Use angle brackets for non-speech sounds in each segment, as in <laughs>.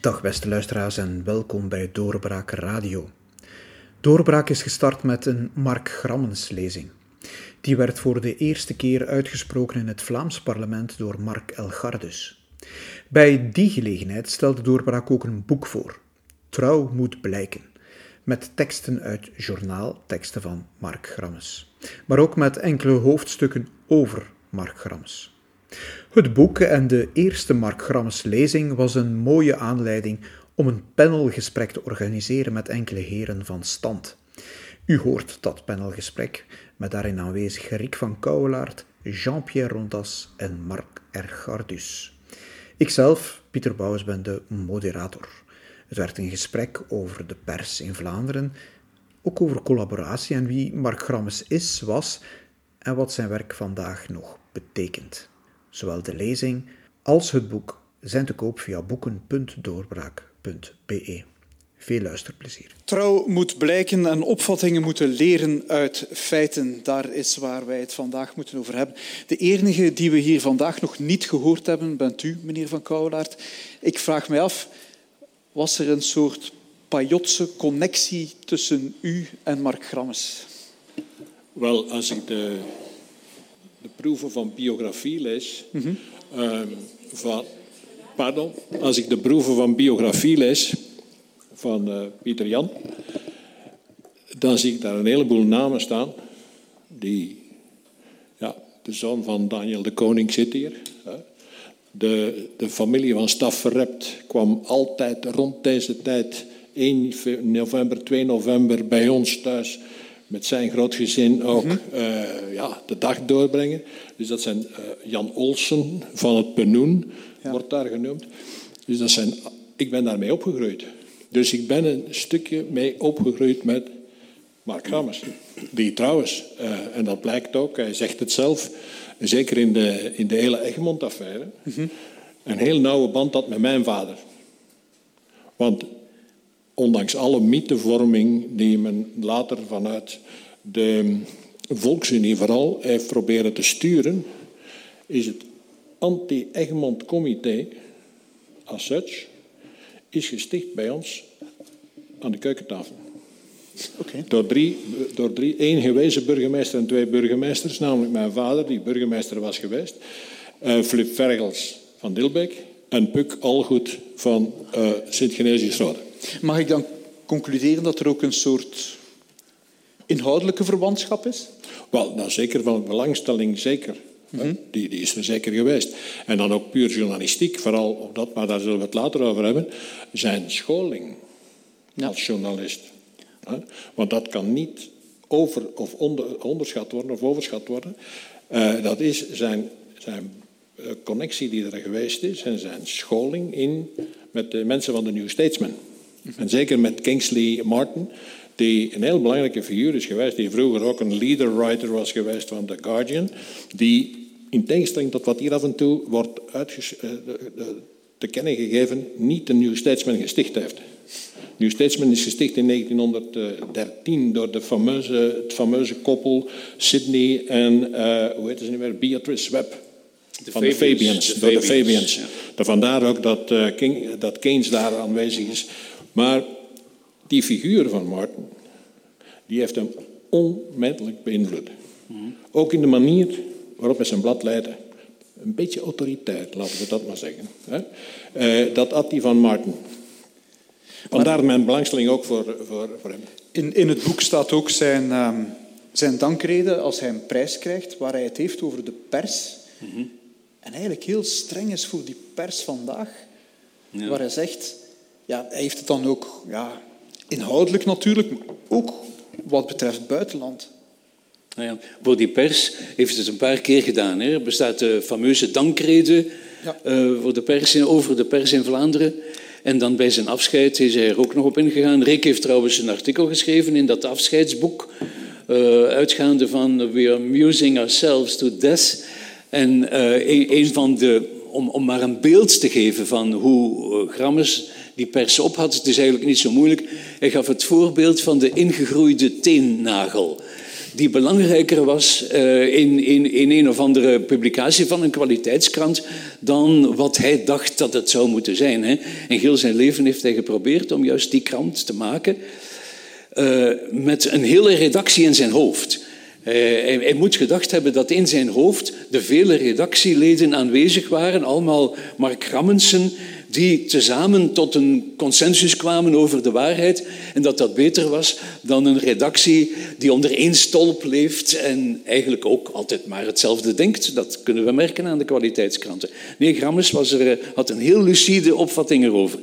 Dag beste luisteraars en welkom bij Doorbraak Radio. Doorbraak is gestart met een Mark Grammens lezing. Die werd voor de eerste keer uitgesproken in het Vlaams parlement door Mark Elgardus. Bij die gelegenheid stelde Doorbraak ook een boek voor. Trouw moet blijken. Met teksten uit journaalteksten van Mark Grammes. Maar ook met enkele hoofdstukken over Mark Grammes. Het boek en de eerste Mark Grammes lezing was een mooie aanleiding om een panelgesprek te organiseren met enkele heren van stand. U hoort dat panelgesprek met daarin aanwezig Rick van Kouwelaert, Jean-Pierre Rondas en Marc Ergardus. Ikzelf, Pieter Bouwens, ben de moderator. Het werd een gesprek over de pers in Vlaanderen, ook over collaboratie en wie Mark Grammes is, was en wat zijn werk vandaag nog betekent. Zowel de lezing als het boek zijn te koop via boeken.doorbraak.be. Veel luisterplezier. Trouw moet blijken en opvattingen moeten leren uit feiten. Daar is waar wij het vandaag moeten over hebben. De enige die we hier vandaag nog niet gehoord hebben, bent u, meneer Van Kouwelaert. Ik vraag mij af, was er een soort pajotse connectie tussen u en Mark Grammes? Wel, als ik de, de proeven van biografie lees, mm van, pardon, als ik de proeven van biografie lees van uh, Pieter Jan, dan zie ik daar een heleboel namen staan. Die, ja, de zoon van Daniel de Koning zit hier. De, de familie van Stafferrept kwam altijd rond deze tijd, 1 november, 2 november, bij ons thuis met zijn groot gezin ook mm ja, de dag doorbrengen. Dus dat zijn uh, Jan Olsen van het Penoen, wordt daar genoemd. Dus dat zijn, ik ben daarmee opgegroeid. Dus ik ben een stukje mee opgegroeid met Mark Rammers. Die trouwens, uh, en dat blijkt ook, hij zegt het zelf, zeker in de, in de hele Egmond-affaire, mm -hmm. een heel nauwe band had met mijn vader. Want ondanks alle mythevorming die men later vanuit de Volksunie vooral heeft proberen te sturen, is het anti-Egmond-comité as such is gesticht bij ons aan de keukentafel. Okay. Door, drie, door drie, één gewezen burgemeester en twee burgemeesters, namelijk mijn vader, die burgemeester was geweest, uh, Flip Vergels van Dilbeek en Puk Algoed van uh, Sint-Genesius-Rode. Mag ik dan concluderen dat er ook een soort inhoudelijke verwantschap is? Wel, nou zeker van belangstelling, zeker. Mm die, die, is er zeker geweest. En dan ook puur journalistiek, vooral op dat, maar daar zullen we het later over hebben. Zijn scholing als journalist. Want dat kan niet over of onder, onderschat worden of overschat worden. Uh, dat is zijn, zijn uh, connectie die er geweest is en zijn scholing in met de mensen van de New Statesman. En zeker met Kingsley Martin, die een heel belangrijke figuur is geweest, die vroeger ook een leader-writer was geweest van The Guardian, die in tegenstelling tot wat hier af en toe wordt eh, te kennen gegeven, niet de New Statesman gesticht heeft. New Statesman is gesticht in 1913 door de fameuze, het fameuze koppel Sydney en, uh, hoe heet ze nu weer, Beatrice Webb. De van Fabians, de Fabians, de door de Fabians. Ja. Vandaar ook dat, uh, King, dat Keynes daar aanwezig is. Maar die figuur van Martin, die heeft hem onmetelijk beïnvloed. Ook in de manier waarop hij zijn blad leidde. Een beetje autoriteit, laten we dat maar zeggen. Uh, dat had hij van Martin. Vandaar mijn belangstelling ook voor, voor, voor hem. In, in het boek staat ook zijn, um, zijn dankrede als hij een prijs krijgt, waar hij het heeft over de pers. Mm -hmm. En eigenlijk heel streng is voor die pers vandaag. Ja. Waar hij zegt, ja, hij heeft het dan ook ja, inhoudelijk natuurlijk, maar ook wat betreft buitenland. Nou ja, voor die pers heeft het een paar keer gedaan. Hè. Er bestaat de fameuze dankrede ja. uh, voor de pers in, over de pers in Vlaanderen. En dan bij zijn afscheid is hij er ook nog op ingegaan. Rick heeft trouwens een artikel geschreven in dat afscheidsboek, uh, uitgaande van We are amusing ourselves to death. En uh, een, een, van de, om, om maar een beeld te geven van hoe Grammes die pers op had, het is eigenlijk niet zo moeilijk. Hij gaf het voorbeeld van de ingegroeide teennagel. die belangrijker was uh, in, in, in een of andere publicatie van een kwaliteitskrant dan wat hij dacht dat het zou moeten zijn. Hè. En heel zijn leven heeft hij geprobeerd om juist die krant te maken uh, met een hele redactie in zijn hoofd. Eh, hij, hij, moet gedacht hebben dat in zijn hoofd de vele redactieleden aanwezig waren, allemaal Mark Grammensen, die tezamen tot een consensus kwamen over de waarheid en dat dat beter was dan een redactie die onder één stolp leeft en eigenlijk ook altijd maar hetzelfde denkt. Dat kunnen we merken aan de kwaliteitskranten. Nee, Grammes was er, eh, had een heel lucide opvatting erover.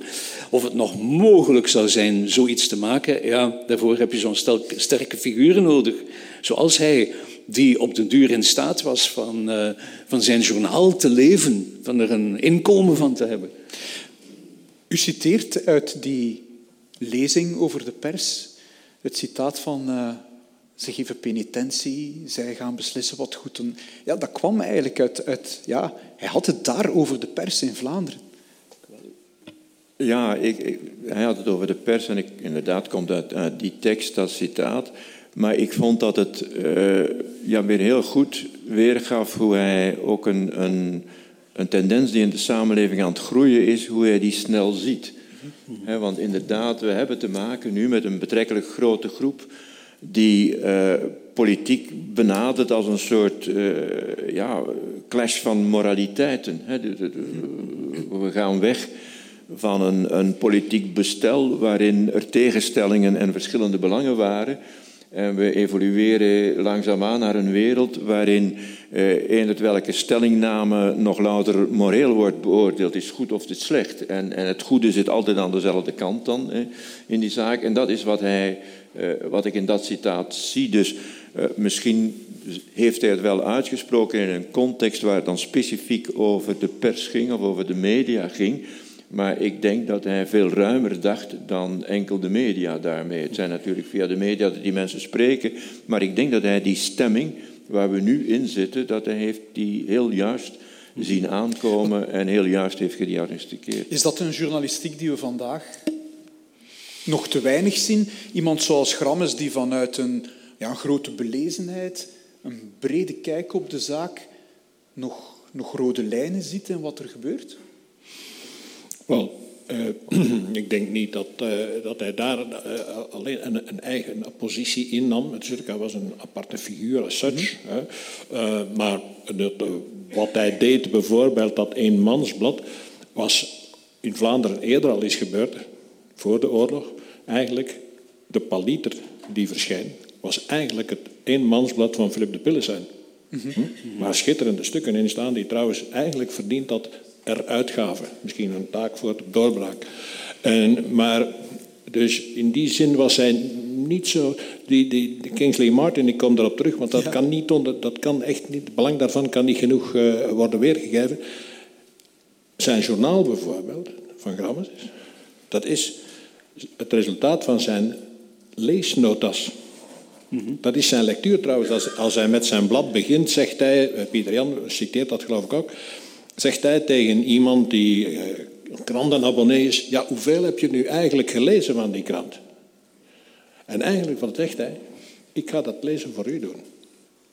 Of het nog mogelijk zou zijn zoiets te maken, ja, daarvoor heb je zo'n sterke figuren nodig. Zoals hij, die op de duur in staat was van, uh, van zijn journaal te leven, van er een inkomen van te hebben. U citeert uit die lezing over de pers het citaat van uh, ze geven penitentie, zij gaan beslissen wat goed doen. Ja, dat kwam eigenlijk uit, uit ja, hij had het daar over de pers in Vlaanderen. Ja, ik, hij had het over de pers en inderdaad komt uit, die tekst, dat citaat. Maar ik vond dat het uh, ja, weer heel goed weergaf hoe hij ook een, een, een, tendens die in de samenleving aan het groeien is, hoe hij die snel ziet. Want inderdaad, we hebben te maken nu met een betrekkelijk grote groep die uh, politiek benadert als een soort uh, ja, clash van moraliteiten. De, we gaan weg van een, een politiek bestel waarin er tegenstellingen en verschillende belangen waren en we evolueren langzaamaan naar een wereld waarin eh, welke stellingname nog louter moreel wordt beoordeeld. Is goed of is slecht. En, en het goede zit altijd aan dezelfde kant dan in die zaak. En dat is wat, hij, eh, wat ik in dat citaat zie. Dus eh, misschien heeft hij het wel uitgesproken in een context waar het dan specifiek over de pers ging of over de media ging. Maar ik denk dat hij veel ruimer dacht dan enkel de media daarmee. Het zijn natuurlijk via de media dat die mensen spreken. Maar ik denk dat hij die stemming waar we nu in zitten, dat hij heeft die heel juist zien aankomen en heel juist heeft gediagnosticeerd. Is dat een journalistiek die we vandaag nog te weinig zien? Iemand zoals Grammes die vanuit een ja, grote belezenheid, een brede kijk op de zaak, nog, nog rode lijnen ziet in wat er gebeurt? Wel, uh, <clears throat> ik denk niet dat, uh, dat hij daar uh, alleen een, een, eigen positie innam. Natuurlijk, hij was een aparte figuur als such. Mm -hmm. maar dat, wat hij deed, bijvoorbeeld dat eenmansblad, was in Vlaanderen eerder al eens gebeurd, voor de oorlog. Eigenlijk, de paliter die verschijnt, was eigenlijk het eenmansblad van Philip de Pillesijn. Mm -hmm. hm? Waar schitterende stukken in staan, die trouwens eigenlijk verdient dat eruitgaven. Misschien een taak voor de doorbraak. En, maar dus in die zin was hij niet zo. Die, die, Kingsley Martin, ik kom erop terug, want dat kan niet onder, dat kan echt niet, het belang daarvan kan niet genoeg uh, worden weergegeven. Zijn journaal bijvoorbeeld, van Grammes, dat is het resultaat van zijn leesnotas. Mm -hmm. Dat is zijn lectuur trouwens. Als, als hij met zijn blad begint, zegt hij, eh, Pieter Jan citeert dat geloof ik ook, zegt hij tegen iemand die uh, krantenabonnee is, ja, hoeveel heb je nu eigenlijk gelezen van die krant? En eigenlijk, wat zegt hij? Ik ga dat lezen voor u doen.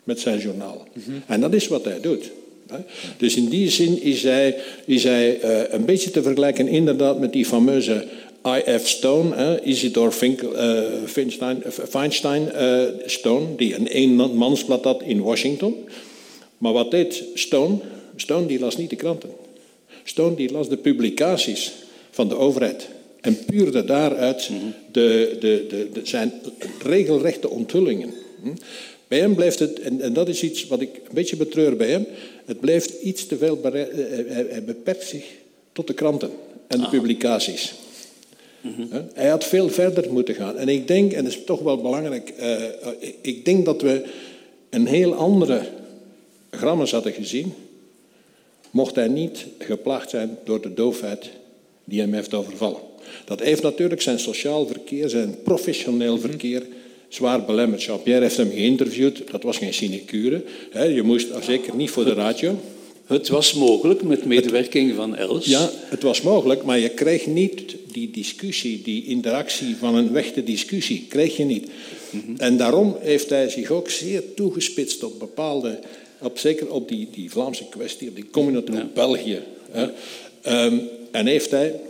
Met zijn journaal. Mm -hmm. En dat is wat hij doet. Hè? Dus in die zin is hij, is hij uh, een beetje te vergelijken inderdaad met die fameuze I.F. Stone, uh, Isidor Finkel, uh, Feinstein, Feinstein Stone, die een eenmansblad had in Washington. Maar wat deed Stone? Stone die las niet de kranten. Stone die las de publicaties van de overheid. En puurde daaruit de, de, de, de zijn regelrechte onthullingen. Hm? Bij hem blijft het, en, en, dat is iets wat ik een beetje betreur bij hem, het blijft iets te veel, hij, hij beperkt zich tot de kranten en de ah. publicaties. Mm -hmm. Hij had veel verder moeten gaan. En ik denk, en dat is toch wel belangrijk, uh, ik denk dat we een heel andere Grammes hadden gezien mocht hij niet geplaagd zijn door de doofheid die hem heeft overvallen. Dat heeft natuurlijk zijn sociaal verkeer, zijn professioneel verkeer zwaar belemmerd. Jean-Pierre heeft hem geïnterviewd, dat was geen sinecure. Je moest, zeker niet voor de radio. Het was mogelijk met medewerking van Els. Ja, het was mogelijk, maar je kreeg niet die discussie, die interactie van een echte discussie, kreeg je niet. Mhm. En daarom heeft hij zich ook zeer toegespitst op bepaalde, op, zeker op die, die Vlaamse kwestie, op die community ja. België. Hè. Um, en heeft hij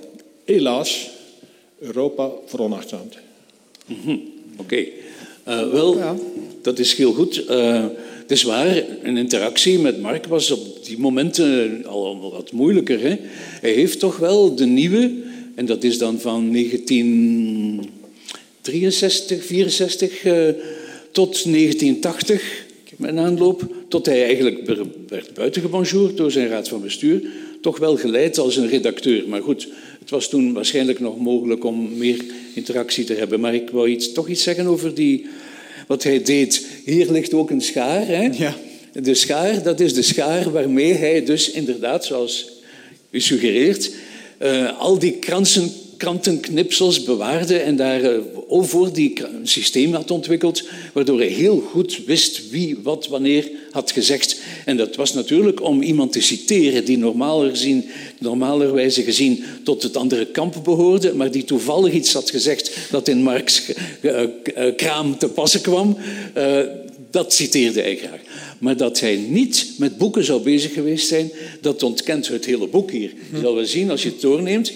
helaas Europa veronachtzaamd. Mm -hmm. Oké. Okay. Uh, wel, ja. dat is heel goed. Uh, het is waar, een interactie met Mark was op die momenten al wat moeilijker. Hè? Hij heeft toch wel de nieuwe, en dat is dan van 1963, 64 uh, tot 1980, met aanloop, tot hij eigenlijk werd buitengebonjourd door zijn raad van bestuur, toch wel geleid als een redacteur. Maar goed, het was toen waarschijnlijk nog mogelijk om meer interactie te hebben. Maar ik wou iets, toch iets zeggen over die wat hij deed. Hier ligt ook een schaar. Hè? Ja. De schaar, dat is de schaar waarmee hij dus inderdaad, zoals u suggereert, uh, al die kransen, krantenknipsels bewaarde en daar uh, voor die een systeem had ontwikkeld, waardoor hij heel goed wist wie wat wanneer had gezegd. En dat was natuurlijk om iemand te citeren die normaler gezien, normalerwijze gezien tot het andere kamp behoorde, maar die toevallig iets had gezegd dat in Marx uh, kraam te passen kwam. Dat citeerde hij graag. Maar dat hij niet met boeken zou bezig geweest zijn, dat ontkent het hele boek hier. Je zal wel zien als je het doorneemt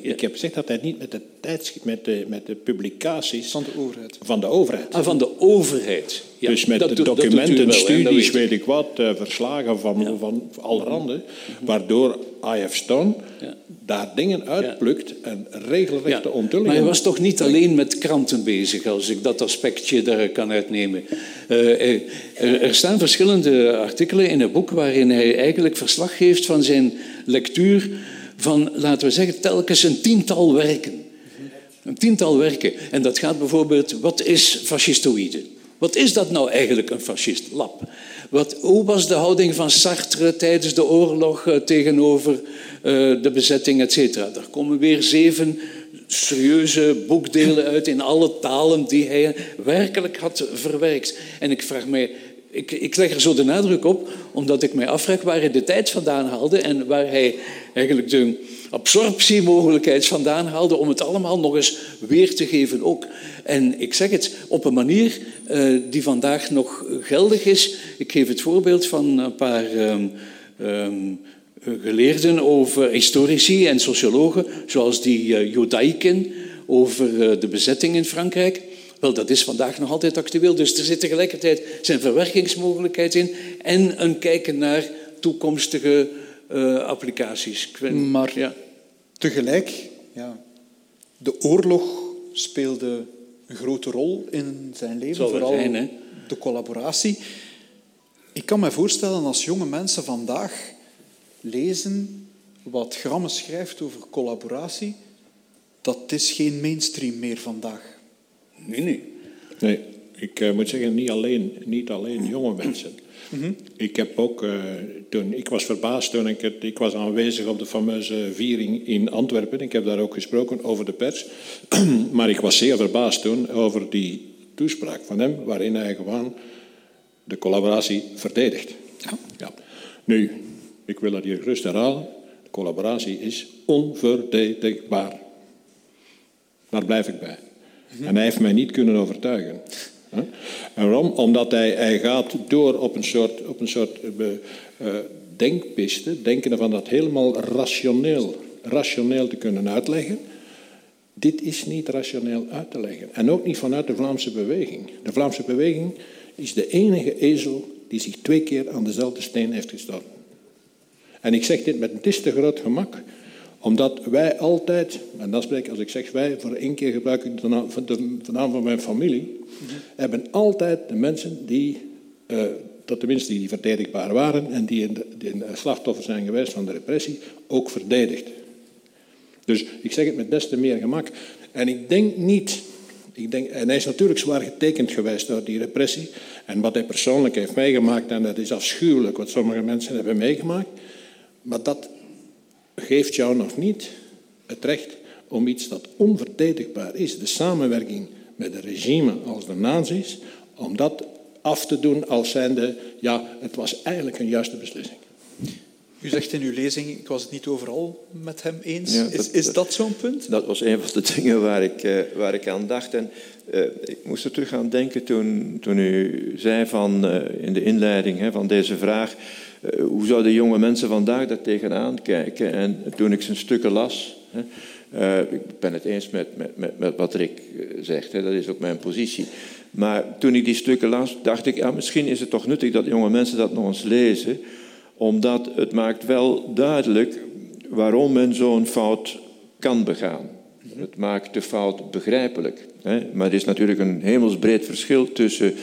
ik heb gezegd dat hij niet met de tijdschrift, met de, met de publicaties... Van de overheid. Van de overheid. Ah, van de overheid. Ja, dus met de documenten, wel, studies, weet ik wat, uh, verslagen van, ja. van allerhande, waardoor I.F. Stone ja. daar dingen uitplukt en regelrechte onthullingen... Maar hij was toch niet alleen met kranten bezig, als ik dat aspectje daar kan uitnemen. Uh, er, er staan verschillende artikelen in het boek waarin hij eigenlijk verslag geeft van zijn lectuur van, laten we zeggen, telkens een tiental werken. Een tiental werken. En dat gaat bijvoorbeeld, wat is fascistoïde? Wat is dat nou eigenlijk, een fascist? Lab. Wat, hoe was de houding van Sartre tijdens de oorlog uh, tegenover uh, de bezetting, et cetera? Daar komen weer zeven serieuze boekdelen uit in alle talen die hij werkelijk had verwerkt. En ik vraag mij, ik, ik leg er zo de nadruk op, omdat ik mij afvraag waar hij de tijd vandaan haalde en waar hij eigenlijk de absorptiemogelijkheid vandaan haalde om het allemaal nog eens weer te geven ook. En ik zeg het op een manier uh, die vandaag nog geldig is. Ik geef het voorbeeld van een paar um, um, geleerden over historici en sociologen, zoals die uh, Jodaiken over uh, de bezetting in Frankrijk. Wel, dat is vandaag nog altijd actueel. Dus er zit tegelijkertijd zijn verwerkingsmogelijkheid in en een kijken naar toekomstige uh, applicaties. Maar ja. tegelijk, ja, de oorlog speelde een grote rol in zijn leven. Zal vooral zijn, de collaboratie. Ik kan me voorstellen als jonge mensen vandaag lezen wat Gramme schrijft over collaboratie, dat is geen mainstream meer vandaag. Nee, nee. Nee, ik uh, moet zeggen, niet alleen, niet alleen jonge mensen. Mm -hmm. Ik heb ook, uh, toen, ik was verbaasd toen ik het, ik was aanwezig op de fameuze viering in Antwerpen. Ik heb daar ook gesproken over de pers. <clears throat> maar ik was zeer verbaasd toen over die toespraak van hem, waarin hij gewoon de collaboratie verdedigt. Ja. ja. Nu, ik wil dat hier gerust herhalen. De collaboratie is onverdedigbaar. Daar blijf ik bij. En hij heeft mij niet kunnen overtuigen. En waarom? Omdat hij, hij gaat door op een soort, op een soort uh, denkpiste, denken van dat helemaal rationeel, rationeel te kunnen uitleggen. Dit is niet rationeel uit te leggen. En ook niet vanuit de Vlaamse beweging. De Vlaamse beweging is de enige ezel die zich twee keer aan dezelfde steen heeft gestoten. En ik zeg dit met een te groot gemak, omdat wij altijd, en dat spreek als ik zeg wij, voor één keer gebruik ik de naam, de, de naam van mijn familie, hebben altijd de mensen die, uh, tot tenminste die verdedigbaar waren en die in, de, die in slachtoffer zijn geweest van de repressie, ook verdedigd. Dus ik zeg het met des te meer gemak. En ik denk niet, ik denk, en hij is natuurlijk zwaar getekend geweest door die repressie. En wat hij persoonlijk heeft meegemaakt, en dat is afschuwelijk wat sommige mensen hebben meegemaakt. Maar dat geeft jou nog niet het recht om iets dat onverdedigbaar is, de samenwerking met een regime als de nazi's, om dat af te doen als zijnde, ja, het was eigenlijk een juiste beslissing. U zegt in uw lezing, ik was het niet overal met hem eens. is, is dat, zo'n punt? Dat was een van de <laughs> dingen waar ik, uh, waar ik aan dacht. En uh, ik moest er terug aan denken toen, toen u zei van, uh, in de inleiding hè, van deze vraag... hoe zouden jonge mensen vandaag daar tegenaan kijken? En toen ik zijn stukken las... Hè, ik ben het eens met, met, met, wat Rick zegt, hè, dat is ook mijn positie. Maar toen ik die stukken las, dacht ik, ja, misschien is het toch nuttig dat jonge mensen dat nog eens lezen omdat het maakt wel duidelijk waarom men zo'n fout kan begaan. Het maakt de fout begrijpelijk. Hè? Maar er is natuurlijk een hemelsbreed verschil tussen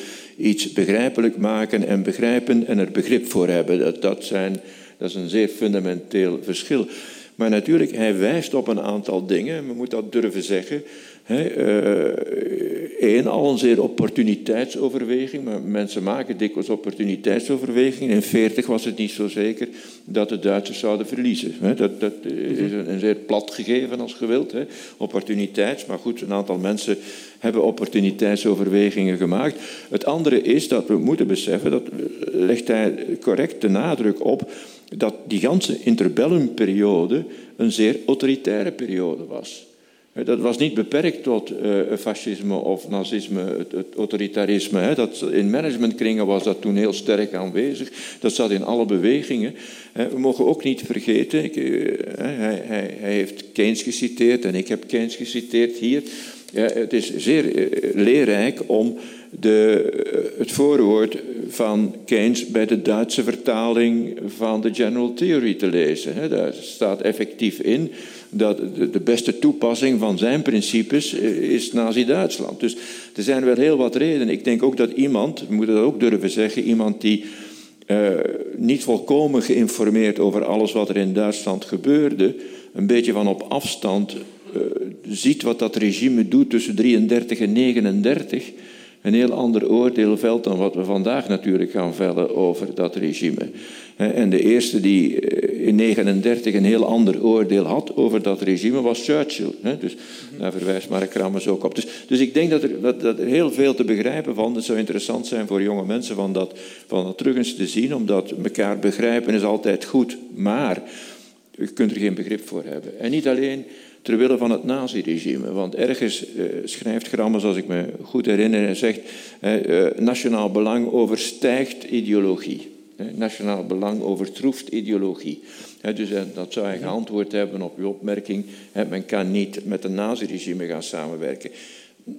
iets begrijpelijk maken en begrijpen en er begrip voor hebben. Dat, dat, zijn, dat is een zeer fundamenteel verschil. Maar natuurlijk, hij wijst op een aantal dingen, we moeten dat durven zeggen. Eén, uh, al een zeer opportuniteitsoverweging. Maar mensen maken dikwijls opportuniteitsoverwegingen. In 40 was het niet zo zeker dat de Duitsers zouden verliezen. Hè. Dat, dat is een, een, zeer plat gegeven als gewild. Hè. Opportuniteits, maar goed, een aantal mensen hebben opportuniteitsoverwegingen gemaakt. Het andere is dat we moeten beseffen, dat legt hij correct de nadruk op, dat die ganse interbellumperiode een zeer autoritaire periode was. Dat was niet beperkt tot uh, fascisme of nazisme, het, autoritarisme. Hè. Dat, in managementkringen was dat toen heel sterk aanwezig. Dat zat in alle bewegingen. We mogen ook niet vergeten, hij, hij, hij, heeft Keynes geciteerd en ik heb Keynes geciteerd hier. Het is zeer leerrijk om de, het voorwoord van Keynes bij de Duitse vertaling van de General Theory te lezen. Daar staat effectief in dat de beste toepassing van zijn principes eh, is Nazi-Duitsland. Dus er zijn wel heel wat redenen. Ik denk ook dat iemand, we moeten dat ook durven zeggen, iemand die uh, niet volkomen geïnformeerd over alles wat er in Duitsland gebeurde, een beetje van op afstand uh, ziet wat dat regime doet tussen 33 en 39 een heel ander oordeel velt dan wat we vandaag natuurlijk gaan vellen over dat regime. En de eerste die eh, in 1939 een heel ander oordeel had over dat regime was Churchill. Dus daar verwijst Mark Krammers ook op. Dus, dus ik denk dat er, dat er heel veel te begrijpen van. Het zou interessant zijn voor jonge mensen van dat, van dat terug eens te zien, omdat elkaar begrijpen is altijd goed. Maar je kunt er geen begrip voor hebben. En niet alleen terwille van het naziregime. Want ergens uh, schrijft Grammers, als ik me goed herinner, en zegt: uh, nationaal belang overstijgt ideologie. nationaal belang overtroeft ideologie. dus dat zou hij geantwoord hebben op uw opmerking: men kan niet met een naziregime gaan samenwerken.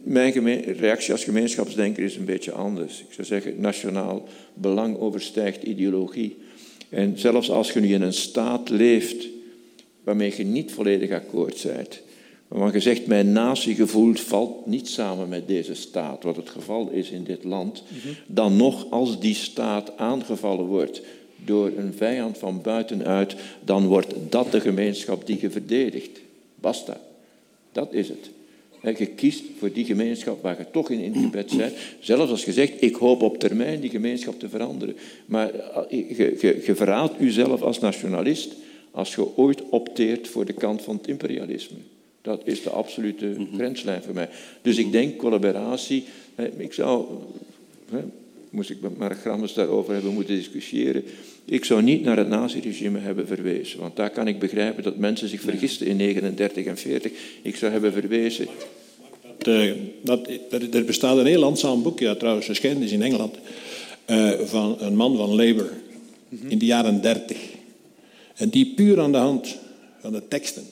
Mijn reactie als gemeenschapsdenker is een beetje anders. Ik zou zeggen: nationaal belang overstijgt ideologie. En zelfs als je nu in een staat leeft waarmee je niet volledig akkoord bent. Waarvan je zegt, mijn natiegevoel valt niet samen met deze staat, wat het geval is in dit land. Dan nog, als die staat aangevallen wordt door een vijand van buitenuit, dan wordt dat de gemeenschap die je verdedigt. Basta. Dat is het. Je kiest voor die gemeenschap waar je toch in ingebed <clears throat> bent. Zelfs als je zegt, ik hoop op termijn die gemeenschap te veranderen. Maar eh, je, je, je verraadt jezelf als nationalist als je ooit opteert voor de kant van het imperialisme. Dat is de absolute mhm. grenslijn voor mij. Dus ik denk collaboratie. Ik zou, moest ik met Mark Grammers daarover hebben moeten discussiëren. Ik zou niet naar het naziregime hebben verwezen. Want daar kan ik begrijpen dat mensen zich vergisten in 39 en 40. Ik zou hebben verwezen. De, dat, er bestaat een heel landzaam boek, ja, trouwens verschenen is in Engeland, uh, van een man van Labour in de jaren 30. En die puur aan de hand van de teksten,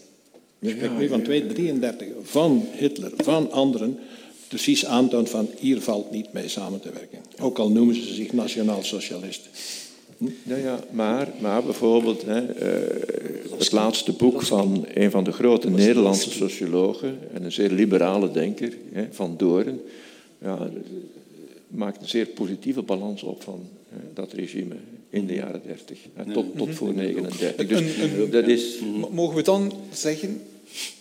ik spreek nu van 233, van Hitler, van anderen, precies aantoont van hier valt niet mee samen te werken. Ook al noemen ze zich nationaal socialisten. Hm? Ja, ja, maar, maar bijvoorbeeld hè, uh, het laatste boek van een van de grote Nederlandse sociologen en een zeer liberale denker, hè, Van Doren, ja, maakt een zeer positieve balans op van hè, dat regime in de jaren 30, tot, tot voor 39. Dus dat is... Mogen we dan zeggen,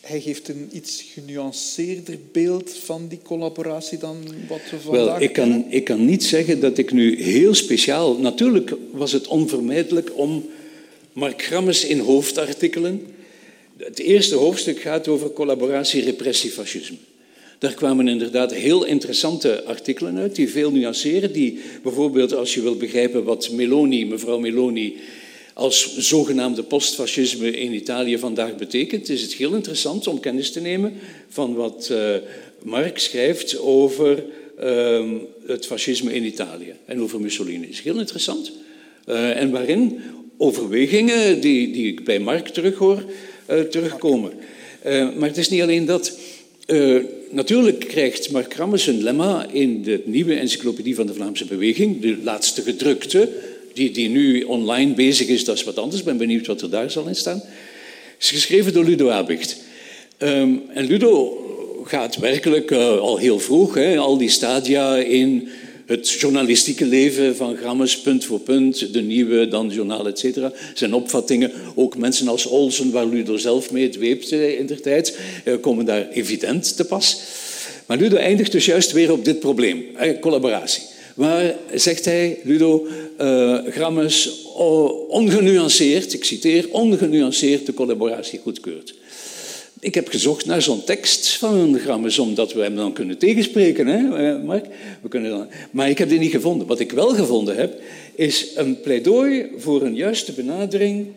hij geeft een iets genuanceerder beeld van die collaboratie dan wat we vandaag Wel, ik kan, ik kan niet zeggen dat ik nu heel speciaal... Natuurlijk was het onvermijdelijk om Mark Grammes in hoofdartikelen... Het eerste hoofdstuk gaat over collaboratie, repressie, fascisme. Daar kwamen inderdaad heel interessante artikelen uit, die veel nuanceren. Die bijvoorbeeld, als je wilt begrijpen wat Meloni, mevrouw Meloni, als zogenaamde postfascisme in Italië vandaag betekent, is het heel interessant om kennis te nemen van wat uh, Mark schrijft over uh, het fascisme in Italië en over Mussolini. Dat is heel interessant. Uh, en waarin overwegingen die, die ik bij Mark terughoor, uh, terugkomen. maar het is niet alleen dat. Natuurlijk krijgt Mark Rammes een lemma in de nieuwe encyclopedie van de Vlaamse Beweging, de laatste gedrukte, die, die nu online bezig is, dat is wat anders. Ik ben benieuwd wat er daar zal in staan. Is geschreven door Ludo Abicht. Um, en Ludo gaat werkelijk uh, al heel vroeg, hè, al die stadia in het journalistieke leven van Grammes, punt voor punt, de nieuwe, dan journaal, et cetera. Zijn opvattingen, ook mensen als Olsen, waar Ludo zelf mee dweept in der tijd, uh, komen daar evident te pas. Maar Ludo eindigt dus juist weer op dit probleem, collaboratie. Waar, zegt hij, Ludo, uh, Grammes ongenuanceerd, ik citeer, ongenuanceerd de collaboratie goedkeurt. Ik heb gezocht naar zo'n tekst van Grammes, omdat we hem dan kunnen tegenspreken, hè, eh, Mark? We kunnen dan... Maar ik heb die niet gevonden. Wat ik wel gevonden heb, is een pleidooi voor een juiste benadering,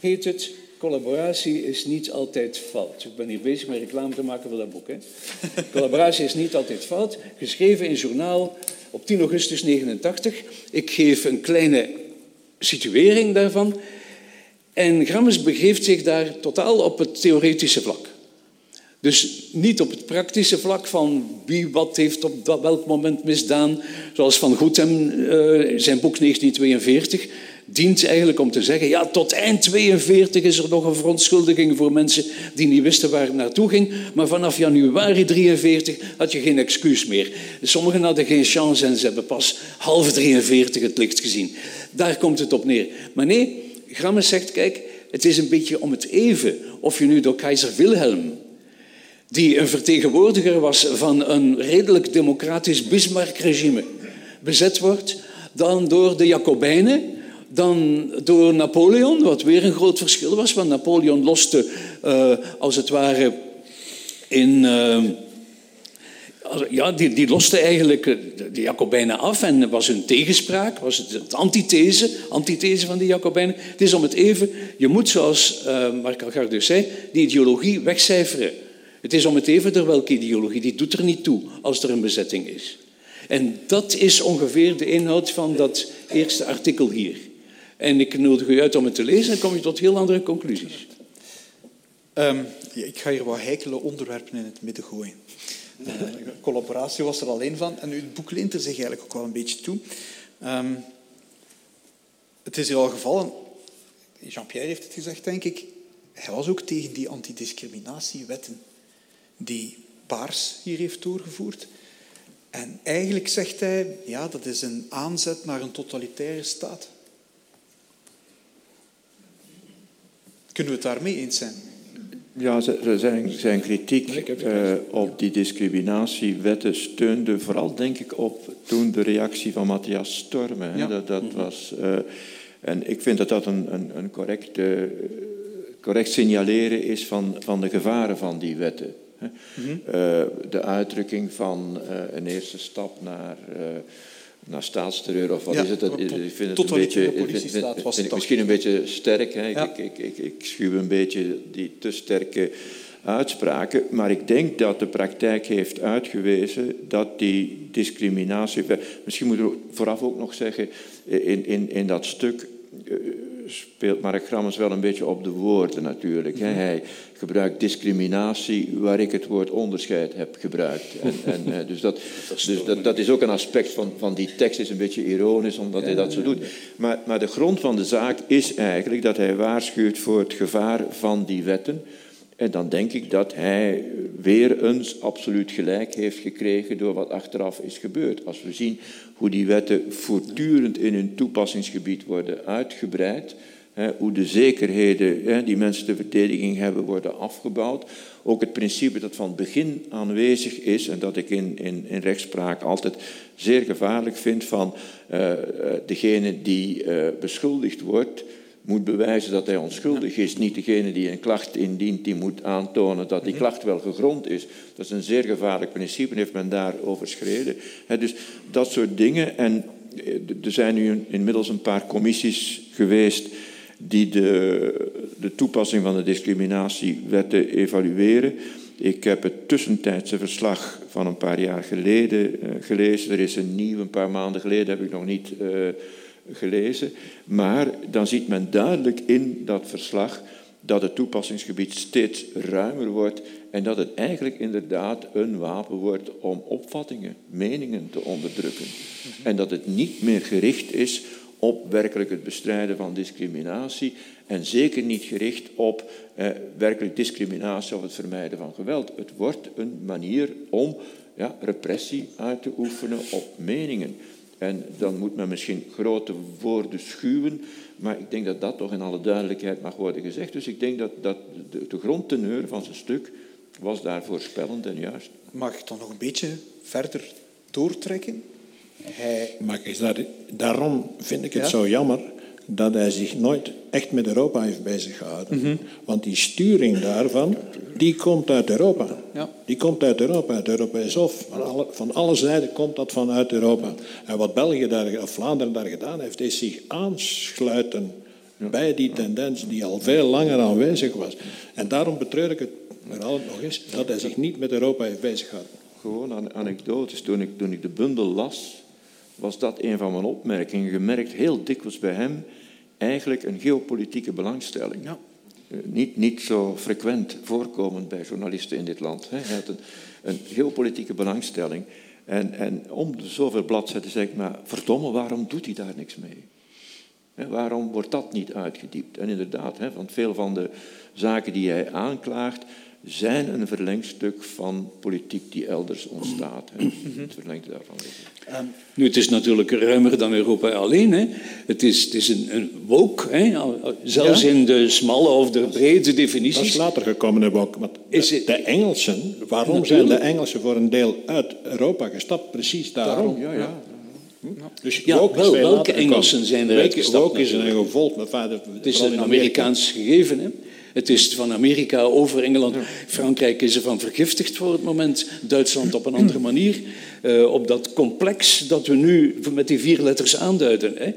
heet het, collaboratie is niet altijd fout. Ik ben hier bezig met reclame te maken voor dat boek. Hè. <laughs> Collaboratie is niet altijd fout, geschreven in journaal op 10 augustus 89. Ik geef een kleine situering daarvan. En Grammes begeeft zich daar totaal op het theoretische vlak. Dus niet op het praktische vlak van wie wat heeft op welk moment misdaan, zoals Van Goethem, uh, zijn boek 1942 dient eigenlijk om te zeggen, ja, tot eind 42 is er nog een verontschuldiging voor mensen die niet wisten waar het naartoe ging, maar vanaf januari 43 had je geen excuus meer. Sommigen hadden geen chance en ze hebben pas half 43 het licht gezien. Daar komt het op neer. Maar nee, Grammes zegt, kijk, het is een beetje om het even of je nu door keizer Wilhelm die een vertegenwoordiger was van een redelijk democratisch Bismarck-regime, bezet wordt, dan door de Jacobijnen, dan door Napoleon, wat weer een groot verschil was, want Napoleon loste uh, als het ware in. Uh, ja, die, die loste eigenlijk de Jacobijnen af en was hun tegenspraak, was het, antithese, antithese van die Jacobijnen. Het is om het even, je moet zoals uh, Marc Algardus zei, die ideologie wegcijferen. Het is om het even door welke ideologie, die doet er niet toe als er een bezetting is. En dat is ongeveer de inhoud van dat eerste artikel hier. En ik nodig u uit om het te lezen en kom je tot heel andere conclusies. Um, ik ga hier wat heikele onderwerpen in het midden gooien. Uh, collaboratie was er alleen van. En uw boek leent er zich eigenlijk ook wel een beetje toe. Um, het is hier al gevallen, Jean-Pierre heeft het gezegd, denk ik. Hij was ook tegen die antidiscriminatiewetten die Baars hier heeft doorgevoerd. En eigenlijk zegt hij, ja, dat is een aanzet naar een totalitaire staat. Kunnen we het daarmee eens zijn? Ja, zijn, zijn kritiek uh, op die discriminatiewetten steunde vooral, denk ik, op toen de reactie van Matthias Stormen. Ja. Dat, dat mhm. was, uh, en ik vind dat dat een, een, een correct, uh, correct signaleren is van, van de gevaren van die wetten. Mm -hmm. de uitdrukking van een eerste stap naar naar staatsterreur of wat is het? Dat, ik vind het een beetje, vind, vind ik misschien een beetje sterk. Hè? Ja. Ik, ik, ik, ik, schuw een beetje die te sterke uitspraken. Maar ik denk dat de praktijk heeft uitgewezen dat die discriminatie. Misschien moeten we vooraf ook nog zeggen, in, in, in dat stuk eh, speelt Mark Grammens wel een beetje op de woorden natuurlijk. Mhm. Hij gebruikt discriminatie waar ik het woord onderscheid heb gebruikt. En, en, eh, dus dat, <laughs> dus dat, dat, is ook een aspect van, van die tekst, is een beetje ironisch omdat hij dat zo doet. Maar, maar de grond van de zaak is eigenlijk dat hij waarschuwt voor het gevaar van die wetten. En dan denk ik dat hij weer eens absoluut gelijk heeft gekregen door wat achteraf is gebeurd. Als we zien hoe die wetten voortdurend in hun toepassingsgebied worden uitgebreid, hoe de zekerheden die mensen de verdediging hebben worden afgebouwd. Ook het principe dat van begin aanwezig is en dat ik in, in, in rechtspraak altijd zeer gevaarlijk vind van uh, degene die uh, beschuldigd wordt, moet bewijzen dat hij onschuldig is. Niet degene die een klacht indient, die moet aantonen dat die klacht wel gegrond is. Dat is een zeer gevaarlijk principe, heeft men daar overschreden. dus dat soort dingen. En eh, er zijn nu inmiddels een paar commissies geweest die de, de toepassing van de discriminatiewetten evalueren. Ik heb het tussentijdse verslag van een paar jaar geleden uh, gelezen. Er is een nieuw, een paar maanden geleden heb ik nog niet uh, gelezen. Maar dan ziet men duidelijk in dat verslag dat het toepassingsgebied steeds ruimer wordt en dat het eigenlijk inderdaad een wapen wordt om opvattingen, meningen te onderdrukken. En dat het niet meer gericht is op werkelijk het bestrijden van discriminatie en zeker niet gericht op eh, werkelijk discriminatie of het vermijden van geweld. Het wordt een manier om ja, repressie uit te oefenen op meningen. En dan moet men misschien grote woorden schuwen, maar ik denk dat dat toch in alle duidelijkheid mag worden gezegd. Dus ik denk dat, dat de, de grondteneur van zijn stuk was daar voorspellend en juist. Mag ik dan nog een beetje verder doortrekken? Hij... Mag ik daar, daarom vind ik het zo jammer dat hij zich nooit echt met Europa heeft bezig gehouden. Mhm. Want die sturing daarvan, die komt uit Europa. Ja. Die komt uit Europa, uit het Europees Hof. Van alle, van alle zijden komt dat vanuit Europa. En wat België daar, of Vlaanderen daar gedaan heeft, is zich aansluiten bij die tendens die al veel langer aanwezig was. En daarom betreur ik het herhaal nog eens, dat hij zich niet met Europa heeft bezig gehouden. Gewoon een anekdotes. Toen ik, toen ik de bundel las, was dat een van mijn opmerkingen. Je merkt heel dikwijls bij hem eigenlijk een geopolitieke belangstelling. Ja. Eh, niet, niet zo frequent voorkomend bij journalisten in dit land. Hij had een, een geopolitieke belangstelling. En, en om de zoveel bladzijden zeg ik, maar verdomme, waarom doet hij daar niks mee? waarom wordt dat niet uitgediept? En inderdaad, want veel van de zaken die hij aanklaagt, zijn een verlengstuk van politiek die elders ontstaat. Hè. Het verlengde daarvan. Ehm, nu, het is natuurlijk ruimer dan Europa alleen. Hè. Het is, het is een, een woke, hè. zelfs in de smalle of de brede definities. Dat is later gekomen, een woke. Maar de Engelsen, waarom zijn de Engelsen voor een deel uit Europa gestapt? Precies daarom. ja, ja. Dus ja, wel, welke Engelsen zijn er uitgestapt? Woke is een gevolg. Het is een Amerikaans gegeven. Hè? Het is van Amerika over Engeland. Frankrijk is ervan vergiftigd voor het moment. Duitsland op een <clears throat> andere manier. Uh, op dat complex dat we nu met die vier letters aanduiden. Hè.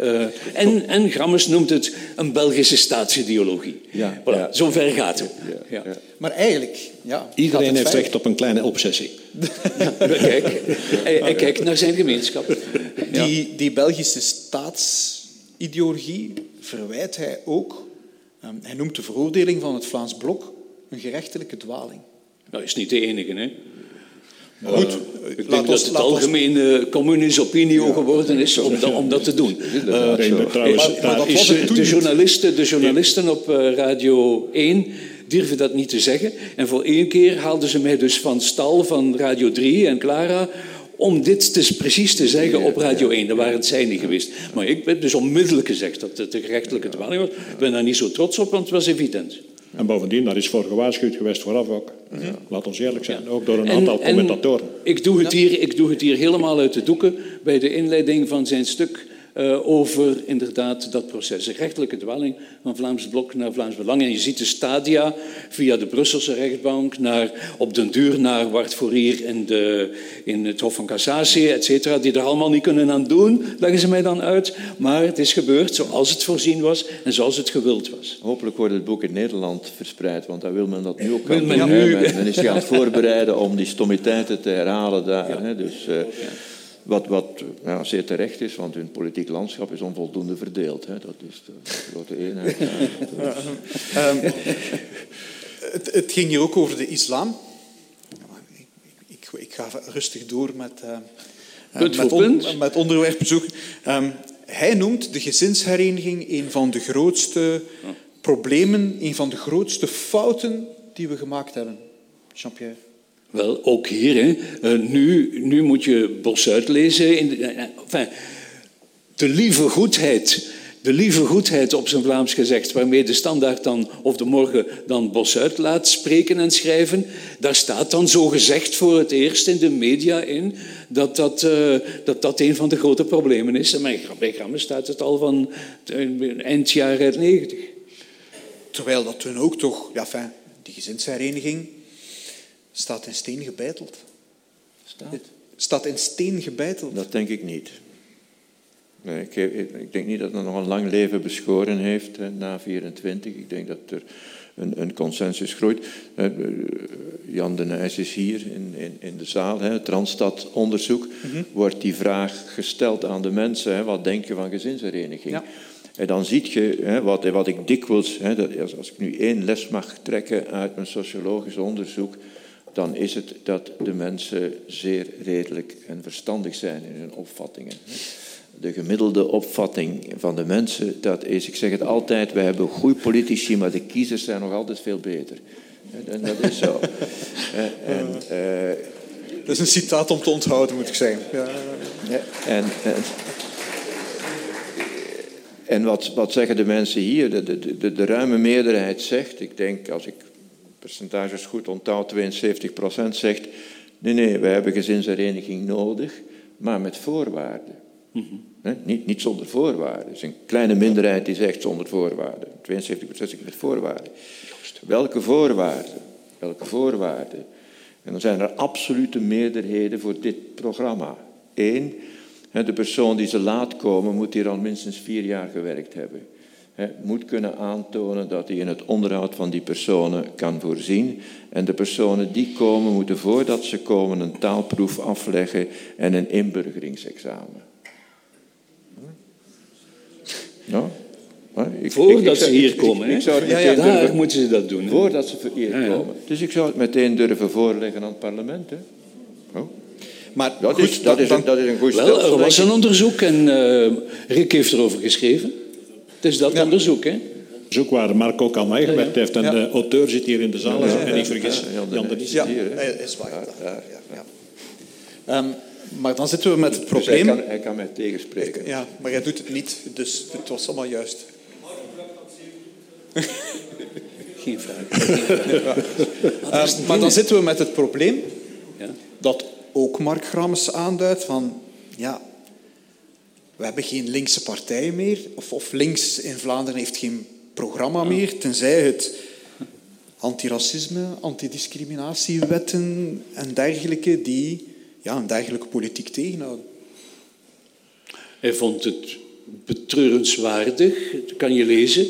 Uh, en, en Grammes noemt het een Belgische staatsideologie. Ja, voilà, ja. Zo ver gaat het. Ja, ja. Maar eigenlijk... Ja, Iedereen heeft recht op een kleine obsessie. <laughs> kijk, hij, hij, kijkt naar zijn gemeenschap. Die, die Belgische staatsideologie verwijt hij ook hij noemt de veroordeling van het Vlaams Blok een gerechtelijke dwaling. Dat is niet de enige, hè? Goed, uh, ik denk dat het algemene communische opinie ja. geworden is om, dat, om dat te doen. Uh, de, journalisten, de journalisten op uh, Radio 1 durven dat niet te zeggen. En voor één keer haalden ze mij dus van stal van Radio 3 en Clara om dit te, precies te zeggen op Radio 1. Dat waren het zij niet geweest. Maar ik ben dus onmiddellijk gezegd dat het een gerechtelijke dwaling was. Ik ben daar niet zo trots op, want het was evident. En bovendien, daar is voor gewaarschuwd geweest vooraf ook. Ja. Laat ons eerlijk zijn, ook door een aantal commentatoren. ik, doe het hier, ik doe het hier helemaal uit de doeken bij de inleiding van zijn stuk uh, over inderdaad dat proces. De rechtelijke dwelling van Vlaams Blok naar Vlaams Belang. En je ziet de stadia via de Brusselse rechtbank naar, op den duur naar Wart Fourier in, de, in het Hof van Cassatie, et cetera, die er allemaal niet kunnen aan doen, leggen ze mij dan uit. Maar het is gebeurd zoals het voorzien was en zoals het gewild was. Hopelijk wordt het boek in Nederland verspreid, want daar wil men dat nu ook gaan doen. Men, is zich aan het voorbereiden om die stommiteiten te herhalen daar. Ja. Hè, dus, uh, wat, wat ja, zeer terecht is, want hun politiek landschap is onvoldoende verdeeld. Hè. Dat is de grote eenheid. um, het, het, ging hier ook over de islam. Ik, ik, ik ga rustig door met, uh, met, on, met onderwerpbezoek. Um, hij noemt de gezinshereniging een van de grootste problemen, een van de grootste fouten die we gemaakt hebben. Jean-Pierre. Wel, ook hier. Hè. Uh, nu, nu moet je Bos uitlezen. In de, uh, enfin, de lieve goedheid de lieve goedheid op zijn Vlaams gezegd, waarmee de standaard dan, of de morgen dan Bosuit laat spreken en schrijven, daar staat dan zo gezegd voor het eerst in de media in dat dat, dat, dat een van de grote problemen is. En bij Grammen staat het al van eind jaren 90. Terwijl dat toen ook toch, ja, fijn, die gezinshereniging staat in steen gebeiteld. Staat? Staat in steen gebeiteld. Dat denk ik niet. Nee, ik, ik, denk niet dat het nog een lang leven beschoren heeft hè, na 24. Ik denk dat er een, een consensus groeit. Eh, Jan de Nijs is hier in, in, in de zaal. Hè, het Randstad-onderzoek. Mhm. Wordt die vraag gesteld aan de mensen. Hè, wat denk je van gezinshereniging? Ja. En dan zie je, hè, wat, wat ik dikwijls... Hè, dat, als, als ik nu één les mag trekken uit mijn sociologisch onderzoek dan is het dat de mensen zeer redelijk en verstandig zijn in hun opvattingen de gemiddelde opvatting van de mensen, dat is, ik zeg het altijd, wij hebben goede politici, maar de kiezers zijn nog altijd veel beter. En dat is zo. <laughs> en, uh, dat is een citaat om te onthouden, moet ik zeggen. Ja. En, en, en wat, wat zeggen de mensen hier? De, de, de, de ruime meerderheid zegt, ik denk als ik percentages goed onthoud, 72% zegt, nee, nee, wij hebben gezinshereniging nodig, maar met voorwaarden. niet, niet zonder voorwaarden. Er is een kleine minderheid die zegt zonder voorwaarden. 72% zegt met voorwaarden. Welke voorwaarden? Welke voorwaarden? En dan zijn er absolute meerderheden voor dit programma. Eén, de persoon die ze laat komen, moet hier al minstens vier jaar gewerkt hebben. He, moet kunnen aantonen dat hij in het onderhoud van die personen kan voorzien. En de personen die komen, moeten voordat ze komen een taalproef afleggen en een inburgeringsexamen. Ja. Ik, Voordat ze hier komen, ik, zou ja, ja, daar moeten ze dat doen. Voordat ze hier komen. Dus ik zou het meteen durven voorleggen aan het parlement. Hè. Oh. Maar dat, is, dat, is, een, dat is een goed Wel, er was een onderzoek en uh, Rick heeft erover geschreven. Het is dat onderzoek, hè? Onderzoek waar Mark ook aan meegewerkt heeft. En de auteur zit hier in de zaal, en ik vergis Jan de Nies. Ja, is waar. Um, maar dan zitten we met het dus probleem... hij, kan, hij kan mij tegenspreken. Ja, maar jij doet het niet, dus het was allemaal juist. Geen vraag. uh, maar dan zitten we met het probleem ja? dat ook Mark Grammes aanduidt van... Ja, we hebben geen linkse partijen meer. Of, of links in Vlaanderen heeft geen programma meer, tenzij het antiracisme, antidiscriminatiewetten en dergelijke die ja, een dergelijke politiek tegenhouden. Hij vond het betreurenswaardig, kan je lezen,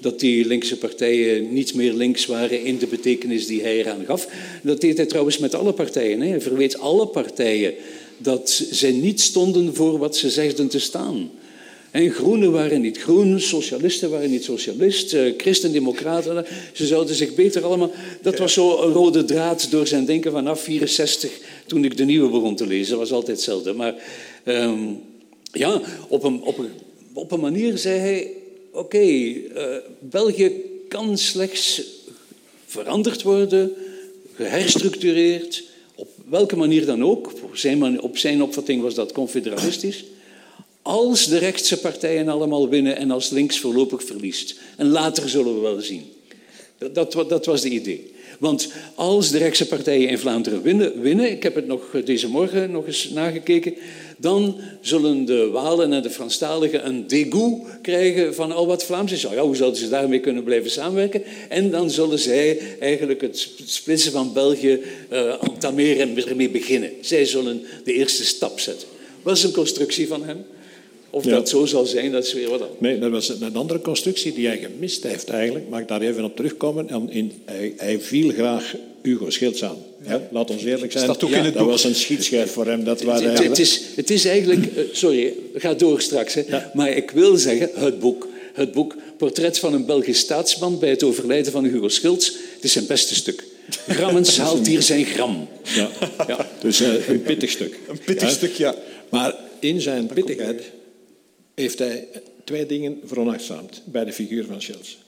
dat die linkse partijen niet meer links waren in de betekenis die hij eraan gaf. Dat deed hij trouwens met alle partijen. Hij verweet alle partijen dat zij niet stonden voor wat ze zegden te staan. En groenen waren niet groen, socialisten waren niet socialist, eh, christendemocraten, ze zouden zich beter allemaal... Dat was zo een rode draad door zijn denken vanaf 64, toen ik de nieuwe begon te lezen. Dat was altijd hetzelfde. Maar ehm, ja, op een, op, een, op een manier zei hij... Oké, eh, België kan slechts veranderd worden, geherstructureerd, welke manier dan ook. Op zijn, op zijn opvatting was dat confederalistisch. Als de rechtse partijen allemaal winnen en als links voorlopig verliest. En later zullen we wel zien. Dat, dat, dat was de idee. Want als de rechtse partijen in Vlaanderen winnen, winnen, ik heb het nog deze morgen nog eens nagekeken, dan zullen de Walen en de Franstaligen een dégoût krijgen van al wat Vlaams is. Ja, hoe zouden ze daarmee kunnen blijven samenwerken? En dan zullen zij eigenlijk het splitsen van België uh, entameren en ermee beginnen. Zij zullen de eerste stap zetten. Wat is een constructie van hem? Of dat zo zal zijn, dat is weer wat anders. Nee, dat was een andere constructie die hij gemist heeft eigenlijk. Mag ik daar even op terugkomen? En in, hij, hij viel graag Hugo Schilds aan. Ja. Laat ons eerlijk zijn. Dat, ja, dat was een schietschijf voor hem. Dat waren het, het, is, het is eigenlijk... Eh, sorry, ga door straks. Hè. Maar ik wil zeggen, het boek, het boek Portret van een Belgisch staatsman bij het overlijden van Hugo Schilds, het is zijn beste stuk. Grammens <laughs> haalt hier zijn gram. Ja, ja. dus uh, een pittig stuk. Een pittig stuk, ja. Maar in zijn pittigheid heeft hij twee dingen veronachtzaamd bij de figuur van Schilds.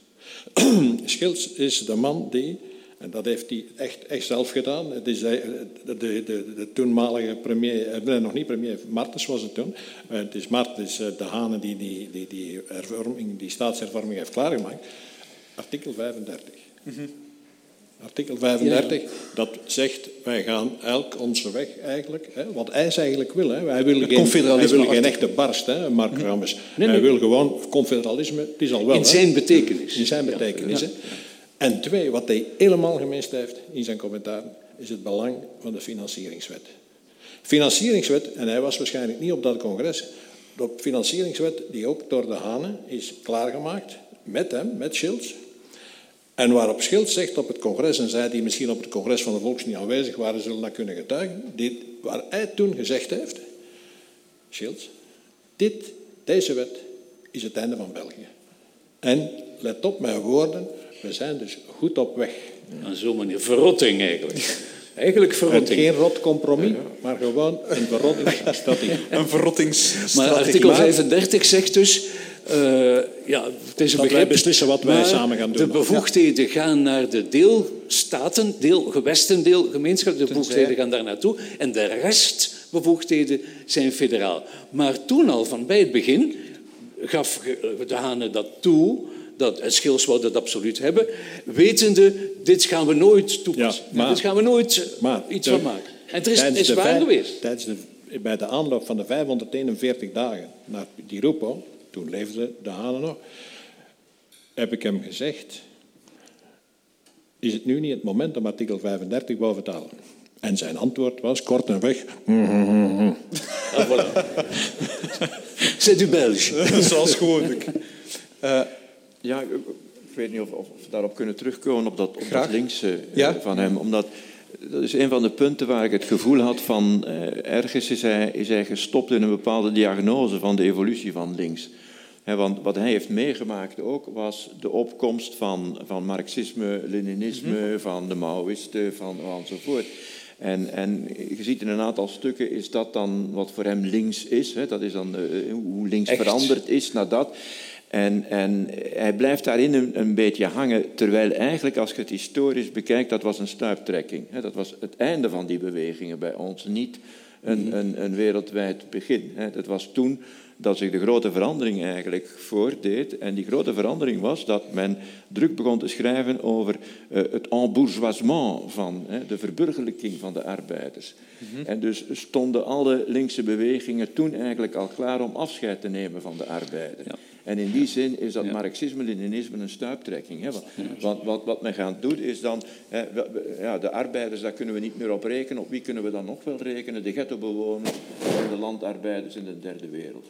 <clears throat> Schilds is de man die En dat heeft hij echt, echt zelf gedaan. Het is de, de, de, de toenmalige premier, nee, nog niet premier, Martens was het toen. Het is Martens, de Hane, die die, die, die, hervorming, die staatshervorming heeft klaargemaakt. Artikel 35. Artikel 35, dat zegt, wij gaan elk onze weg eigenlijk. Hè, wat hij eigenlijk wil. Hè. Wij willen geen, wij willen geen echte barst, hè, Mark mhm. Rammes. Nee, Hij wil gewoon confederalisme, het is al wel. In zijn betekenis. In zijn betekenis. Ja. En twee, wat hij helemaal gemist heeft in zijn commentaar, is het belang van de financieringswet. Financieringswet, en hij was waarschijnlijk niet op dat congres, de financieringswet die ook door de Hanen is klaargemaakt, met hem, met Schilds, en waarop Schild zegt op het congres, en zij die misschien op het congres van de Volks niet aanwezig waren, zullen dat kunnen getuigen, dit, waar hij toen gezegd heeft, Schilds, dit, deze wet is het einde van België. En let op mijn woorden, we zijn dus goed op weg. Ja, zo manier, verrotting eigenlijk. Eigenlijk verrotting. En geen rot compromis, maar gewoon een verrottingsstrategie. <laughs> een verrottingsstrategie. Maar artikel 35 zegt dus, uh, ja, het is een dat wij beslissen wat wij samen gaan doen. De bevoegdheden gaan naar de deelstaten, deelgewesten, deelgemeenschap. De bevoegdheden gaan daar naartoe. En de restbevoegdheden zijn federaal. Maar toen al, van bij het begin, gaf de Hane dat toe dat het Schils wou dat absoluut hebben, wetende, dit gaan we nooit toepassen. Ja, maar, dit gaan we nooit maar, iets van maken. En het is, is waar geweest. Tijdens de, bij de aanloop van de 541 dagen naar die roepo, toen leefde de Hane nog, heb ik hem gezegd, is het nu niet het moment om artikel 35 boven te halen? En zijn antwoord was kort en weg. <laughs> Ah, voilà. C'est du Belge. Zoals gewoonlijk. Uh, ja, ik weet niet of, of, we daarop kunnen terugkomen, op dat, op dat linkse uh, van hem. Omdat dat is een van de punten waar ik het gevoel had van uh, ergens is hij, is hij gestopt in een bepaalde diagnose van de evolutie van links. want wat hij heeft meegemaakt ook was de opkomst van, van marxisme, leninisme, mm -hmm. van de Maoïsten, van enzovoort. En, en je ziet in een aantal stukken is dat dan wat voor hem links is. Hè? Dat is dan uh, hoe links Echt? veranderd is naar dat. En, en hij blijft daarin een, een, beetje hangen, terwijl eigenlijk als je het historisch bekijkt, dat was een stuiptrekking. Dat was het einde van die bewegingen bij ons, niet een, mhm. een, een wereldwijd begin. Dat was toen dat zich de grote verandering eigenlijk voordeed. En die grote verandering was dat men druk begon te schrijven over uh, het embourgeoisement van de verburgerlijking van de arbeiders. Mhm. En dus stonden alle linkse bewegingen toen eigenlijk al klaar om afscheid te nemen van de arbeider. Ja. En in die zin is dat marxisme-leninisme een stuiptrekking. Hè? Want, wat, wat men gaat doen is dan, hè, ja, de arbeiders, daar kunnen we niet meer op rekenen. Op wie kunnen we dan nog wel rekenen? De ghettobewoners en de landarbeiders in de derde wereld.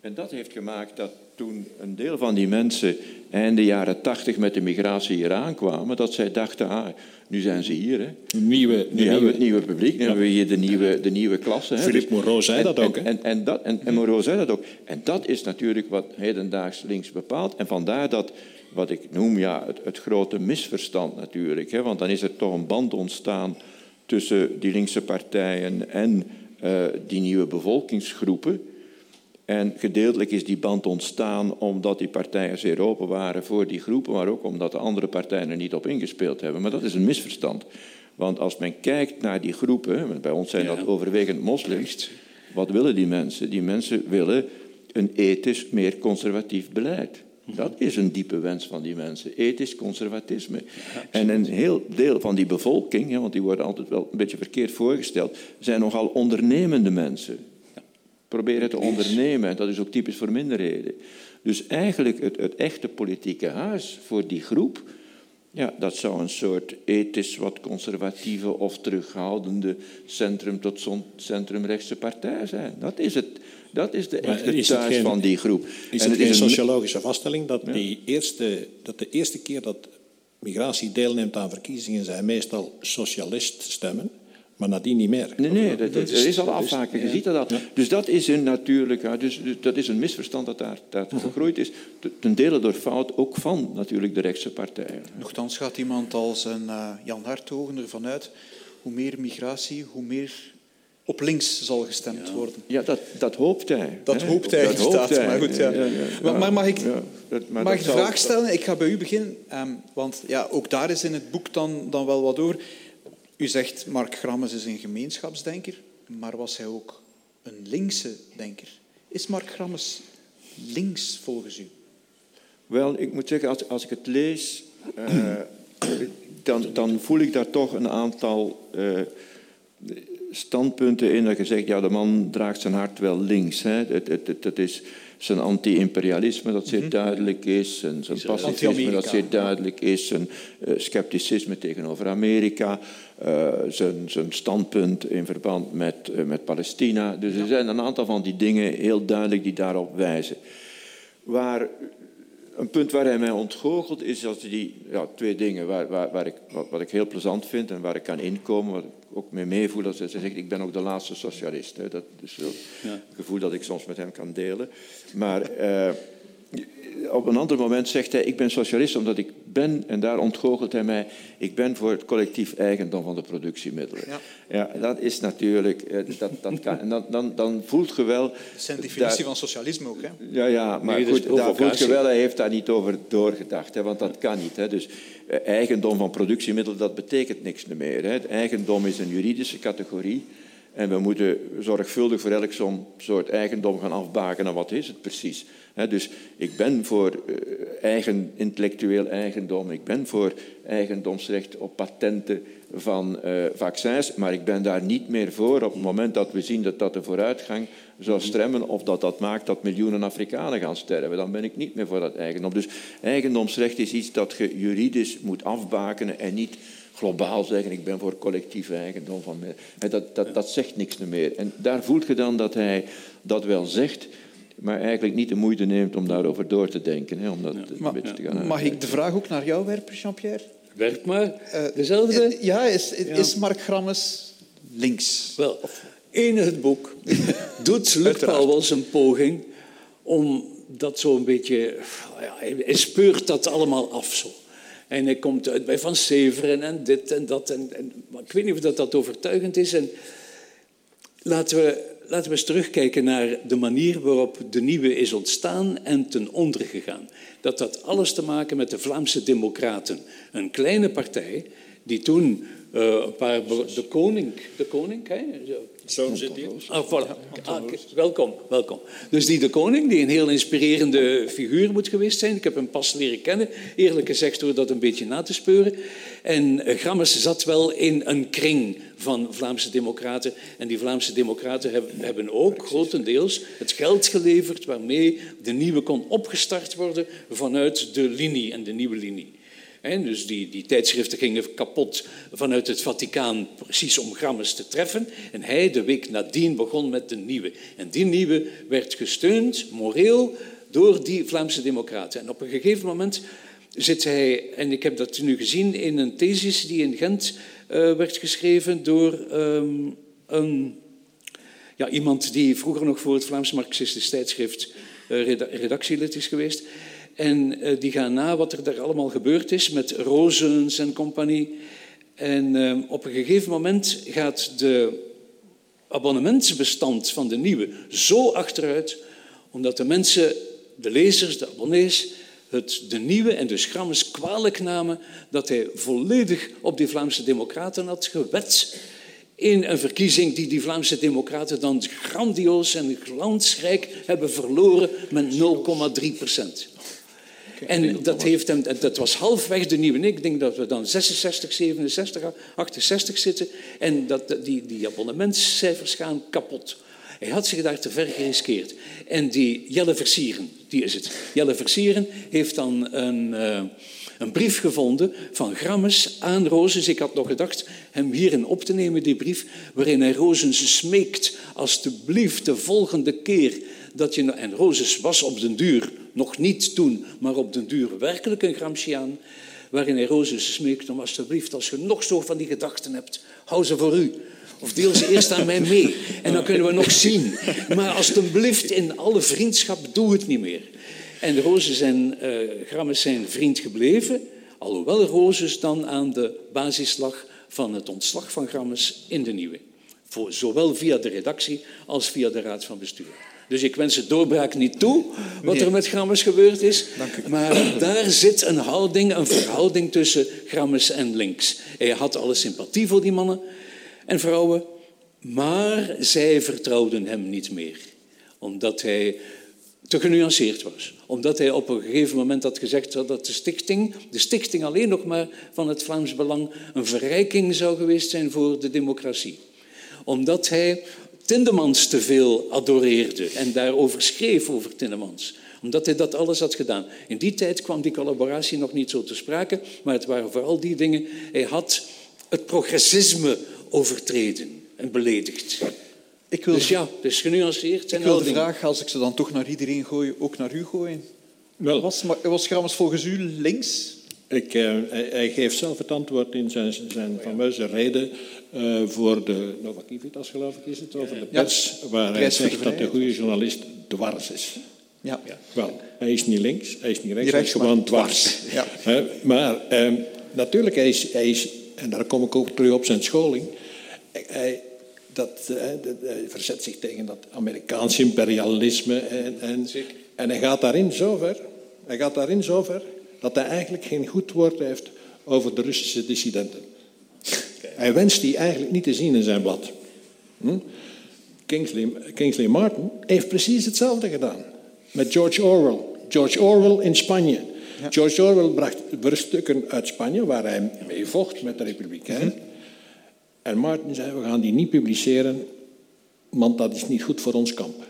En dat heeft gemaakt dat toen een deel van die mensen einde jaren tachtig met de migratie hier aankwamen, dat zij dachten, ah, nu zijn ze hier. Hè. Nieuwe, nu hebben we het nieuwe publiek, nu hebben we hier de nieuwe, de nieuwe klasse. Hè. Philippe dus- Moreau zei dat ook. En, en, en, dat, en, en Moreau zei dat ook. En dat is natuurlijk wat hedendaags links bepaalt. En vandaar dat, wat ik noem, ja, het, het grote misverstand natuurlijk. Hè, want dan is er toch een band ontstaan tussen die linkse partijen en uh, die nieuwe bevolkingsgroepen. En gedeeltelijk is die band ontstaan omdat die partijen zeer open waren voor die groepen, maar ook omdat de andere partijen er niet op ingespeeld hebben. Maar dat is een misverstand. Want als men kijkt naar die groepen, bij ons zijn dat overwegend moslims, wat willen die mensen? Die mensen willen een ethisch meer conservatief beleid. Dat is een diepe wens van die mensen, ethisch conservatisme. en een heel deel van die bevolking, want die worden altijd wel een beetje verkeerd voorgesteld, zijn nogal ondernemende mensen proberen te ondernemen. Dat is ook typisch voor minderheden. Dus eigenlijk het, het echte politieke huis voor die groep, ja, dat zou een soort ethisch wat conservatieve of terughoudende centrum tot centrumrechtse partij zijn. Dat is het. Dat is de echte is thuis geen, van die groep. Is het, geen een sociologische vaststelling dat, die eerste, dat de eerste keer dat migratie deelneemt aan verkiezingen zij meestal socialist stemmen? Maar nadien niet meer. Nee, nee, dat, dat is, is, al afhaken. Je ziet dat al. Dus dat is een natuurlijk, dus, dus, dat is een misverstand dat daar, daar uh gegroeid is. Ten dele door fout ook van natuurlijk de rechtse partijen. Nochtans gaat iemand als een uh, Jan Harthogen ervan uit, hoe meer migratie, hoe meer op links zal gestemd worden. Ja, dat, dat hoopt hij. Dat hè? hoopt hij Dat inderdaad. hoopt hij. Maar, goed, ja. Ja, ja, ja. Maar, maar mag ik, Ja, dat- maar mag ik de vraag stellen? Ik ga bij u beginnen, ehm, want ja, ook daar is in het boek dan, dan wel wat over. U zegt Mark Grammes is een gemeenschapsdenker, maar was hij ook een linkse denker? Is Mark Grammes links volgens u? Wel, ik moet zeggen, als, als ik het lees, eh, <clears throat> dan, dan voel ik daar toch een aantal eh, standpunten in. Dat je zegt, ja, de man draagt zijn hart wel links. Hè. Het, het, het, is zijn anti-imperialisme dat zeer duidelijk is, zijn, zijn pacifisme dat zeer duidelijk is, zijn eh, scepticisme tegenover Amerika, eh, zijn, zijn standpunt in verband met, eh, met Palestina. Dus er zijn een aantal van die dingen heel duidelijk die daarop wijzen. Waar een punt waar hij mij ontgoochelt is als die ja, twee dingen waar, waar, waar ik, wat, wat ik heel plezant vind en waar ik kan inkomen, wat ik ook mee meevoel, als hij zegt, ik ben ook de laatste socialist. Hè. Dat is wel een gevoel dat ik soms met hem kan delen. Maar eh, op een ander moment zegt hij, ik ben socialist omdat ik ben, en daar ontgoochelt hij mij, ik ben voor het collectief eigendom van de productiemiddelen. Ja. Ja, dat is natuurlijk, eh, dat, dat kan, en dan, dan, dan voelt je wel... Dat is zijn definitie van socialisme ook. Hè? ja, ja, maar Nee, is goed, daar voelt je wel, hij heeft daar niet over doorgedacht, hè, want dat kan niet. Hè. Dus eh, eigendom van productiemiddelen, dat betekent niks meer. Hè. Het eigendom is een juridische categorie en we moeten zorgvuldig voor elk zo'n soort eigendom gaan afbakenen. Wat is het precies? Dus ik ben voor eh, eigen, intellectueel eigendom, ik ben voor eigendomsrecht op patenten van eh, vaccins, maar ik ben daar niet meer voor op het moment dat we zien dat dat de vooruitgang zou stremmen of dat dat maakt dat miljoenen Afrikanen gaan sterven. Dan ben ik niet meer voor dat eigendom. Dus eigendomsrecht is iets dat je juridisch moet afbakenen en niet globaal zeggen ik ben voor collectief eigendom van Dat, dat, dat zegt niks meer. En daar voelt je dan dat hij dat wel zegt, maar eigenlijk niet de moeite neemt om daarover door te denken, hè, om dat een Maar, beetje te gaan mag ik de vraag ook naar jou werpen, Jean-Pierre? Werk maar. Eh, Dezelfde? eh, Ja, is, is Mark Grammes links? Wel, in het boek doet <laughs> Luc. Pauwels een poging om dat zo een beetje... Ja, hij, hij speurt dat allemaal af zo. En hij komt uit bij Van Severen en dit en dat. En, en, maar ik weet niet of dat, dat overtuigend is. En laten, we, laten we eens terugkijken naar de manier waarop de nieuwe is ontstaan en ten onder gegaan. Dat had alles te maken met de Vlaamse Democraten. Een kleine partij die toen eh, een paar... De koning, de koning? Zo zit hij. Ah, voilà. Ah, welkom, welkom. Dus die de koning, die een heel inspirerende figuur moet geweest zijn. Ik heb hem pas leren kennen, eerlijk gezegd door dat een beetje na te speuren. En eh, Grammes zat wel in een kring van Vlaamse democraten. En die Vlaamse democraten hebben ook grotendeels het geld geleverd waarmee de nieuwe kon opgestart worden vanuit de linie en de nieuwe linie. Dus die, die tijdschriften gingen kapot vanuit het Vaticaan, precies om Grammes te treffen. En hij de week nadien begon met de nieuwe. En die nieuwe werd gesteund, moreel, door die Vlaamse democraten. En op een gegeven moment zit hij, en ik heb dat nu gezien in een thesis die in Gent eh, werd geschreven door ehm, een ja, iemand die vroeger nog voor het Vlaams Marxistisch tijdschrift reda- redactielid is geweest. En eh, die gaan na wat er daar allemaal gebeurd is met Rozens en compagnie. En eh, op een gegeven moment gaat de abonnementsbestand van de nieuwe zo achteruit, omdat de mensen, de lezers, de abonnees, het de nieuwe en dus Grammes kwalijk namen dat hij volledig op die Vlaamse democraten had gewet in een verkiezing die die Vlaamse democraten dan grandioos en glansrijk hebben verloren met 0,3 procent. En dat, heeft hem, dat was halfweg de nieuwe. Ik denk dat we dan 66, 67, 68 zitten. En dat, die, die abonnementscijfers gaan kapot. Hij had zich daar te ver geriskeerd. En die Jelle Versieren, die is het. Jelle Versieren heeft dan een, eh, een brief gevonden van Grammes aan Rozens. Ik had nog gedacht hem hierin op te nemen, die brief, waarin hij Rozens smeekt, alstublieft de volgende keer dat je... En Rozens was op den duur, nog niet toen, maar op den duur werkelijk een Gramsciaan, waarin hij Rozens smeekt om alstublieft, als je nog zo van die gedachten hebt, hou ze voor u. Of deel ze eerst aan mij mee. En dan kunnen we nog zien. Maar alstublieft, in alle vriendschap, doe het niet meer. En Rozes en eh Grammes zijn vriend gebleven. Alhoewel Rozes dan aan de basis lag van het ontslag van Grammes in de nieuwe. Voor, zowel via de redactie als via de raad van bestuur. Dus ik wens het doorbraak niet toe, wat er met Grammes gebeurd is. Maar daar zit een houding, een verhouding tussen Grammes en links. Hij had alle sympathie voor die mannen en vrouwen, maar zij vertrouwden hem niet meer. Omdat hij te genuanceerd was. Omdat hij op een gegeven moment had gezegd dat de stichting, de stichting alleen nog maar van het Vlaams Belang, een verrijking zou geweest zijn voor de democratie. Omdat hij Tindemans te veel adoreerde en daarover schreef over Tindemans omdat hij dat alles had gedaan. In die tijd kwam die collaboratie nog niet zo te sprake, maar het waren vooral die dingen. Hij had het progressisme overtreden en beledigd. Ik wil, dus ja, het is genuanceerd. Ik wil de vraag, als ik ze dan toch naar iedereen gooi, ook naar u gooien. Wel. Was, was Grammes volgens u links? Ik, uh, hij, geeft zelf het antwoord in zijn, zijn fameuze reden uh, voor de Nova Kivitas, geloof ik, is het, over de pers, ja, waar hij zegt dat de goede journalist dwars is. Ja. ja. Wel, hij is niet links, hij is niet rechts, hij is gewoon dwars. Ja. Uh, maar uh, natuurlijk, hij is, hij is, en daar kom ik ook terug op zijn scholing, hij, dat, hij verzet zich tegen dat Amerikaans imperialisme en, en, en hij gaat daarin zover, hij gaat daarin zover dat hij eigenlijk geen goed woord heeft over de Russische dissidenten. Hij wenst die eigenlijk niet te zien in zijn blad. Hm? Kingsley, Kingsley Martin heeft precies hetzelfde gedaan. Met George Orwell. George Orwell in Spanje. George Orwell bracht stukken uit Spanje waar hij mee vocht met de Republikein. Mhm. En Martin zei, we gaan die niet publiceren, want dat is niet goed voor ons kamp.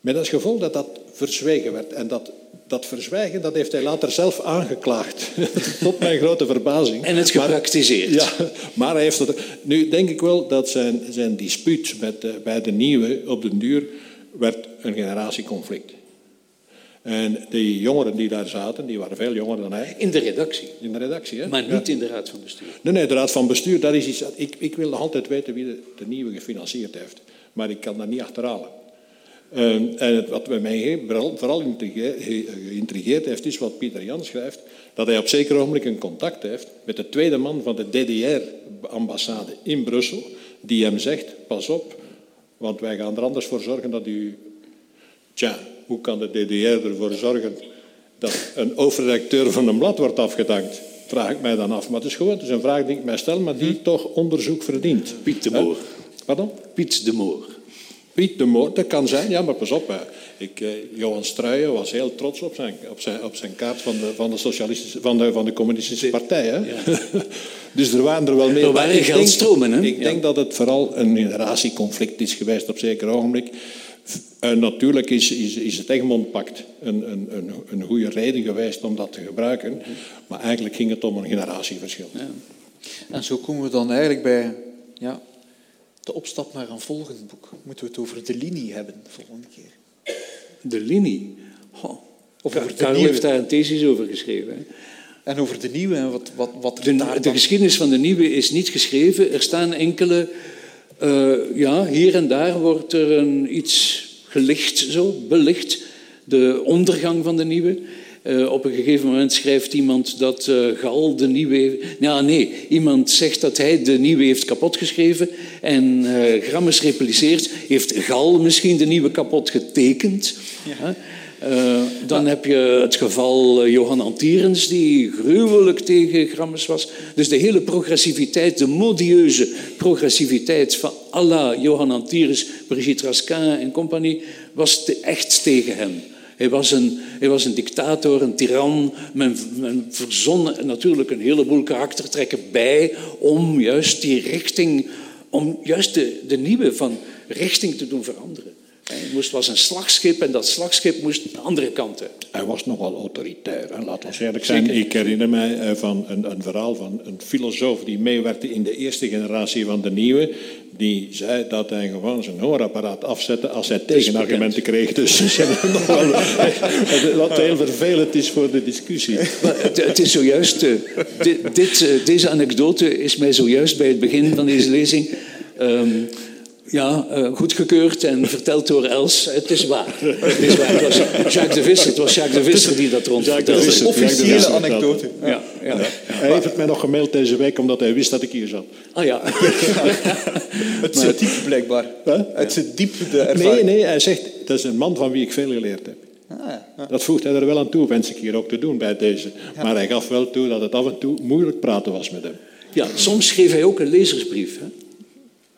Met als gevolg dat dat verzwegen werd. En dat dat verzwijgen, dat heeft hij later zelf aangeklaagd. <laughs> Tot mijn grote verbazing. En het gepraktiseerd. ja, maar hij heeft het... Nu denk ik wel dat zijn, zijn dispuut met, uh, bij de nieuwe op den duur werd een generatieconflict. En die jongeren die daar zaten, die waren veel jonger dan hij. In de redactie? In de redactie, hè? Maar niet in de raad van bestuur? Nee, nee, de raad van bestuur, dat is iets... Ik, ik wil nog altijd weten wie de, de nieuwe gefinancierd heeft. Maar ik kan dat niet achterhalen. Ehm, en wat mij vooral geïntrigeerd heeft, is wat Pieter Jan schrijft, dat hij op zeker ogenblik een contact heeft met de tweede man van de DDR-ambassade in Brussel, die hem zegt, pas op, want wij gaan er anders voor zorgen dat u... Tja, hoe kan de DDR ervoor zorgen dat een hoofdredacteur van een blad wordt afgedankt? Vraag ik mij dan af. Maar het is gewoon het is een vraag die ik mij stel, maar die hm. toch onderzoek verdient. Piet de Moor. Pardon? Piet de Moor. Piet de Moord, dat kan zijn, ja, maar pas op. Ik, eh, Johan Struijen was heel trots op zijn, op zijn, op zijn kaart van de, van de, socialistische, van de, van de communistische partij. Hè? Ja. <laughs> dus er waren er wel meer. Er waren geldstromen, hè? Ik denk dat het vooral een generatieconflict is geweest op zeker ogenblik. En natuurlijk is, is, is het Egmondpact een, een, een, een goede reden geweest om dat te gebruiken. Maar eigenlijk ging het om een generatieverschil. Ja. En zo komen we dan eigenlijk bij ja, de opstap naar een volgend boek. Moeten we het over de linie hebben de volgende keer? De linie? Oh. Of over Karel heeft daar een thesis over geschreven. En over de nieuwe en wat, wat, wat de, daar de geschiedenis van de nieuwe is niet geschreven. Er staan enkele... Uh, ja, hier en daar wordt er een, iets gelicht, zo, belicht. De ondergang van de nieuwe. Uh, op een gegeven moment schrijft iemand dat uh, Gal de nieuwe... Ja, nee, iemand zegt dat hij de nieuwe heeft kapotgeschreven. En uh, Grammes repliceert, heeft Gal misschien de nieuwe kapot getekend? Ja. dan heb je het geval Johan Antierens, die gruwelijk tegen Grammes was. Dus de hele progressiviteit, de modieuze progressiviteit van à la Johan Antierens, Brigitte Raskin en compagnie, was te, echt tegen hem. Hij was een, hij was een dictator, een tiran. Men, men verzon natuurlijk een heleboel karaktertrekken bij om juist die richting, om juist de, de nieuwe van richting te doen veranderen. Hij moest, was een slagschip en dat slagschip moest de andere kant Hij was nogal autoritair, hè? laten we eerlijk zijn. Ik herinner mij eh, van een, een verhaal van een filosoof die meewerkte in de eerste generatie van de nieuwe die zei dat hij gewoon zijn hoorapparaat afzette als hij tegenargumenten kreeg. Dus <laughs> <laughs> wat heel vervelend is voor de discussie. Maar het, het is zojuist, uh, dit, dit, uh, deze anekdote is mij zojuist bij het begin van deze lezing um, ja, uh, goedgekeurd en verteld door Els. Het is waar. Het is waar. Het was Jacques de Visser, het was Jacques de Visser die dat rond vertelde. Officiële anekdote. Ja, ja. Hij heeft het mij nog gemaild deze week omdat hij wist dat ik hier zat. Ah ja. <laughs> het zit diep blijkbaar. Het zit diep de ervaring. Nee, nee, hij zegt, dat is een man van wie ik veel geleerd heb. Ah, ja. Dat voegt hij er wel aan toe, wens ik hier ook te doen bij deze. Maar hij gaf wel toe dat het af en toe moeilijk praten was met hem. Ja, soms schreef hij ook een lezersbrief. Hè?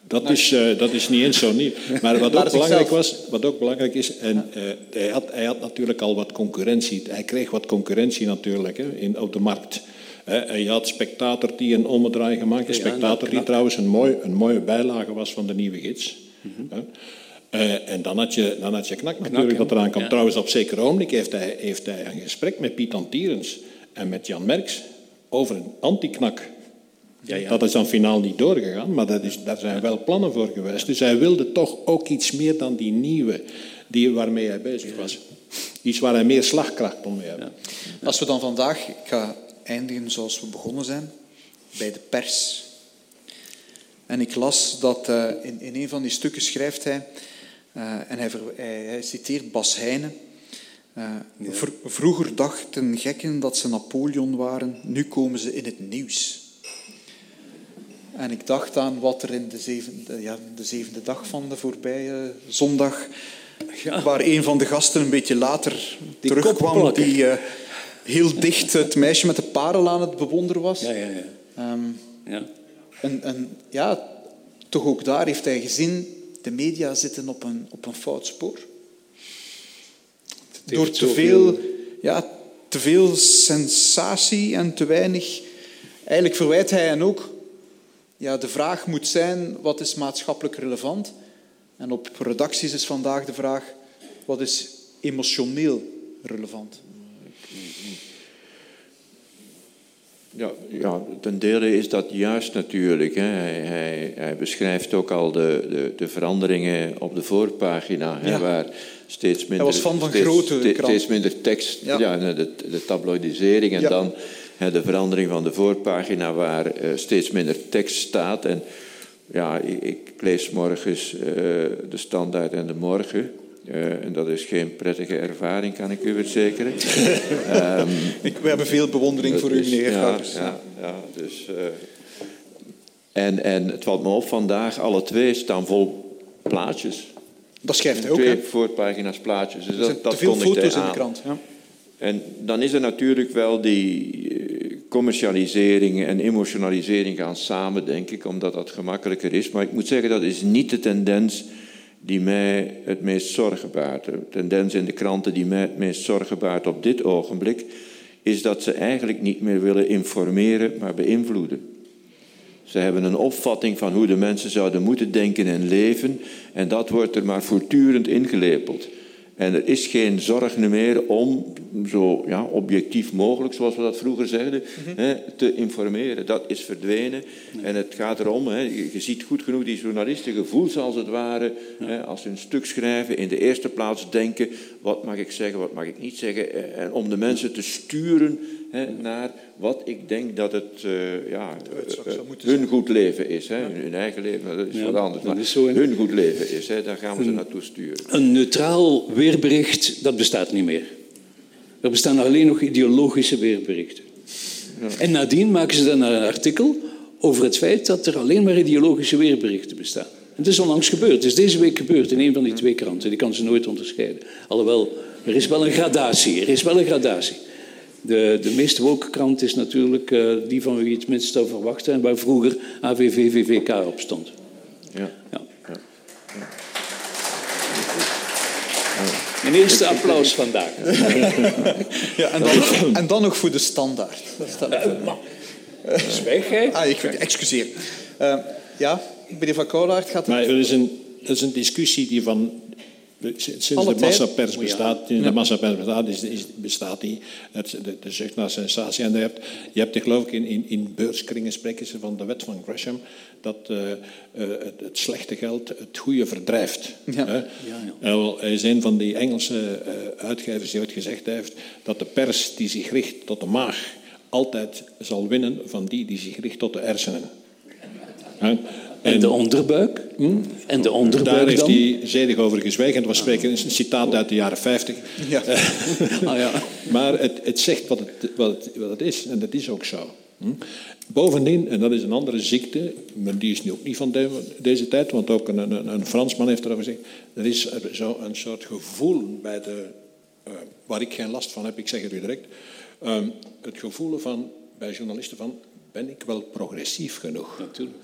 Dat, is, uh, dat is niet eens zo nieuw. Maar wat <laughs> ook belangrijk was, wat ook belangrijk is, en uh, hij, had, hij had natuurlijk al wat concurrentie. Hij kreeg wat concurrentie natuurlijk hè, in, op de markt. Je had Spectator die een ommedraai gemaakt. Spectator die trouwens een, mooi, een mooie bijlage was van de nieuwe gids. Mm -hmm. uh, en dan had je, dan had je Knak natuurlijk dat eraan kwam. Ja. Trouwens, op zeker ogenblik heeft hij, heeft hij een gesprek met Piet Antierens en met Jan Merks over een anti-knak. Ja, ja. Dat is dan finaal niet doorgegaan, maar dat is, daar zijn wel plannen voor geweest. Dus hij wilde toch ook iets meer dan die nieuwe die, waarmee hij bezig was. Iets waar hij meer slagkracht om mee heeft. Als we dan vandaag, ik ga eindigen zoals we begonnen zijn, bij de pers. En ik las dat uh, in, in een van die stukken schrijft hij, uh, en hij, hij, hij, citeert Bas Heijnen. Uh, ja. vr vroeger dachten gekken dat ze Napoleon waren, nu komen ze in het nieuws. En ik dacht aan wat er in de zevende, ja, de zevende dag van de voorbije zondag, ja. waar een van de gasten een beetje later die terugkwam, die uh, heel dicht het meisje met de parel aan het bewonderen was. Ja, ja, ja. Um, ja. En, en ja, toch ook daar heeft hij gezien, de media zitten op een, op een fout spoor. Door te veel, ja, te veel sensatie en te weinig... Eigenlijk verwijt hij hen ook ja, de vraag moet zijn, wat is maatschappelijk relevant? En op redacties is vandaag de vraag, wat is emotioneel relevant? Ja, ja, ten dele is dat juist natuurlijk. Hè. Hij, hij, hij, beschrijft ook al de, de, de, veranderingen op de voorpagina, hè, waar steeds minder, hij was van van grote steeds, steeds minder tekst, ja. ja de, de tabloidisering en dan de verandering van de voorpagina waar uh, steeds minder tekst staat. En ja, ik, ik lees morgens uh, de Standaard en de Morgen. Uh, en dat is geen prettige ervaring, kan ik u verzekeren. um, <laughs> ik, we hebben veel bewondering voor u, meneer ja, ja, ja, dus... en, en het valt me op vandaag, alle twee staan vol plaatjes. Dat schrijft hij ook, Twee voorpagina's plaatjes. Dus dat, dat te veel foto's in de krant. Ja. En dan is er natuurlijk wel die commercialisering en emotionalisering gaan samen, denk ik, omdat dat gemakkelijker is. Maar ik moet zeggen, dat is niet de tendens die mij het meest zorgen baart. De tendens in de kranten die mij het meest zorgen baart op dit ogenblik, is dat ze eigenlijk niet meer willen informeren, maar beïnvloeden. Ze hebben een opvatting van hoe de mensen zouden moeten denken en leven, en dat wordt er maar voortdurend ingelepeld. En er is geen zorg meer om zo ja, objectief mogelijk, zoals we dat vroeger zeiden, mm -hmm. hè, te informeren. Dat is verdwenen. Nee. En het gaat erom, hè, je, ziet goed genoeg die journalisten gevoels als het ware, ja. hè, als ze een stuk schrijven, in de eerste plaats denken, wat mag ik zeggen, wat mag ik niet zeggen, en om de mensen te sturen hè, naar wat ik denk dat het uh, ja, uh, hun goed leven is. Hè. Hun eigen leven, dat is ja, wat anders. Maar is hun goed leven is, hè, daar gaan we ze naartoe sturen. Een neutraal weerbericht, dat bestaat niet meer. Er bestaan alleen nog ideologische weerberichten. Ja. En nadien maken ze dan een artikel over het feit dat er alleen maar ideologische weerberichten bestaan. Het is onlangs gebeurd. Het is deze week gebeurd in een van die twee kranten. Die kan ze nooit onderscheiden. Alhoewel, er is wel een gradatie. Er is wel een gradatie. De, de meest woke krant is natuurlijk uh, die van wie je het minst zou verwachten en waar vroeger AVV-VVK op stond. Ja. ja. ja. Mijn eerste applaus vandaag. ja, en, dan, en dan nog voor de standaard. Zwijg jij? Ah, ik excuseer. Uh, ja, meneer Van Koolaert gaat... Maar er is, een, er is een discussie die van Sinds Alle de massapers bestaat, ja. de massapers bestaat, is, is, bestaat die, het, de, de zucht naar sensatie. En je hebt, je hebt geloof ik in, in, in beurskringen spreken ze van de wet van Gresham, dat uh, uh, het, het, slechte geld het goede verdrijft. Ja. Ja, ja. Hij is een van die Engelse uh, uitgevers die ooit gezegd heeft dat de pers die zich richt tot de maag altijd zal winnen van die die zich richt tot de hersenen. En de onderbuik? Hm? En de onderbuik Daar heeft dan? hij zedig over gezwegen. Het was spreken, een citaat uit de jaren 50. Ja. <laughs> Ah, ja. Maar het, het zegt wat het, wat, het, wat het is, en dat is ook zo. Hm? Bovendien, en dat is een andere ziekte, maar die is nu ook niet van de- deze tijd, want ook een, een, een Fransman heeft erover gezegd. Er is zo een soort gevoel bij de, eh, waar ik geen last van heb, ik zeg het u direct. ehm, het gevoel van, bij journalisten van, ben ik wel progressief genoeg? Natuurlijk.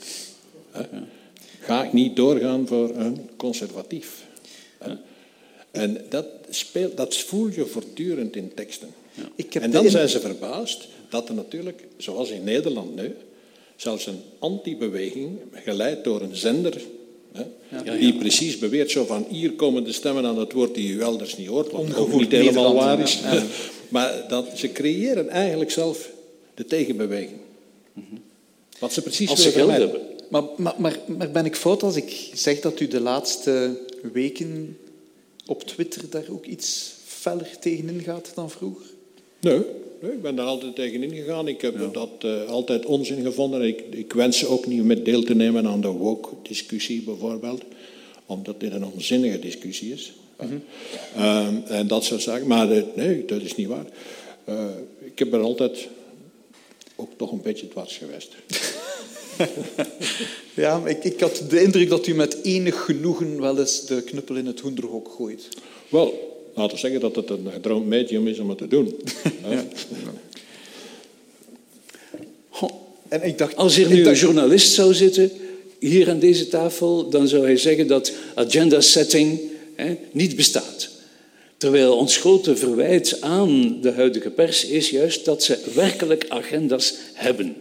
Ga ik niet doorgaan voor een conservatief? Hè? En dat, speelt, dat voel je voortdurend in teksten. Ik heb en dan zijn ze verbaasd dat er natuurlijk, zoals in Nederland nu, zelfs een anti-beweging, geleid door een zender, hè, die precies beweert zo van hier komen de stemmen aan het woord die u elders niet hoort, wat ook Ongevoelig niet helemaal Nederland, waar is. ja. <laughs> maar dat, ze creëren eigenlijk zelf de tegenbeweging. Wat ze precies Als ze willen geld vermijden. hebben. Maar, maar, maar, maar ben ik fout als ik zeg dat u de laatste weken op Twitter daar ook iets feller tegenin gaat dan vroeger? Nee, nee, ik ben daar altijd tegen ingegaan. Ik heb dat eh, altijd onzin gevonden. Ik, ik wens ook niet met deel te nemen aan de woke-discussie bijvoorbeeld. Omdat dit een onzinnige discussie is. Ehm, en dat soort zaken. Maar eh, nee, dat is niet waar. Eh, ik heb er altijd ook toch een beetje dwars geweest. <laughs> <laughs> Ja, maar ik, ik had de indruk dat u met enig genoegen wel eens de knuppel in het hoenderhok gooit. Wel, laten we zeggen dat het een gedroomd medium is om het te doen. <laughs> Goh, En ik dacht, Als hier nu een journalist zou zitten, hier aan deze tafel, dan zou hij zeggen dat agenda setting hè, niet bestaat. Terwijl ons grote verwijt aan de huidige pers is juist dat ze werkelijk agenda's hebben.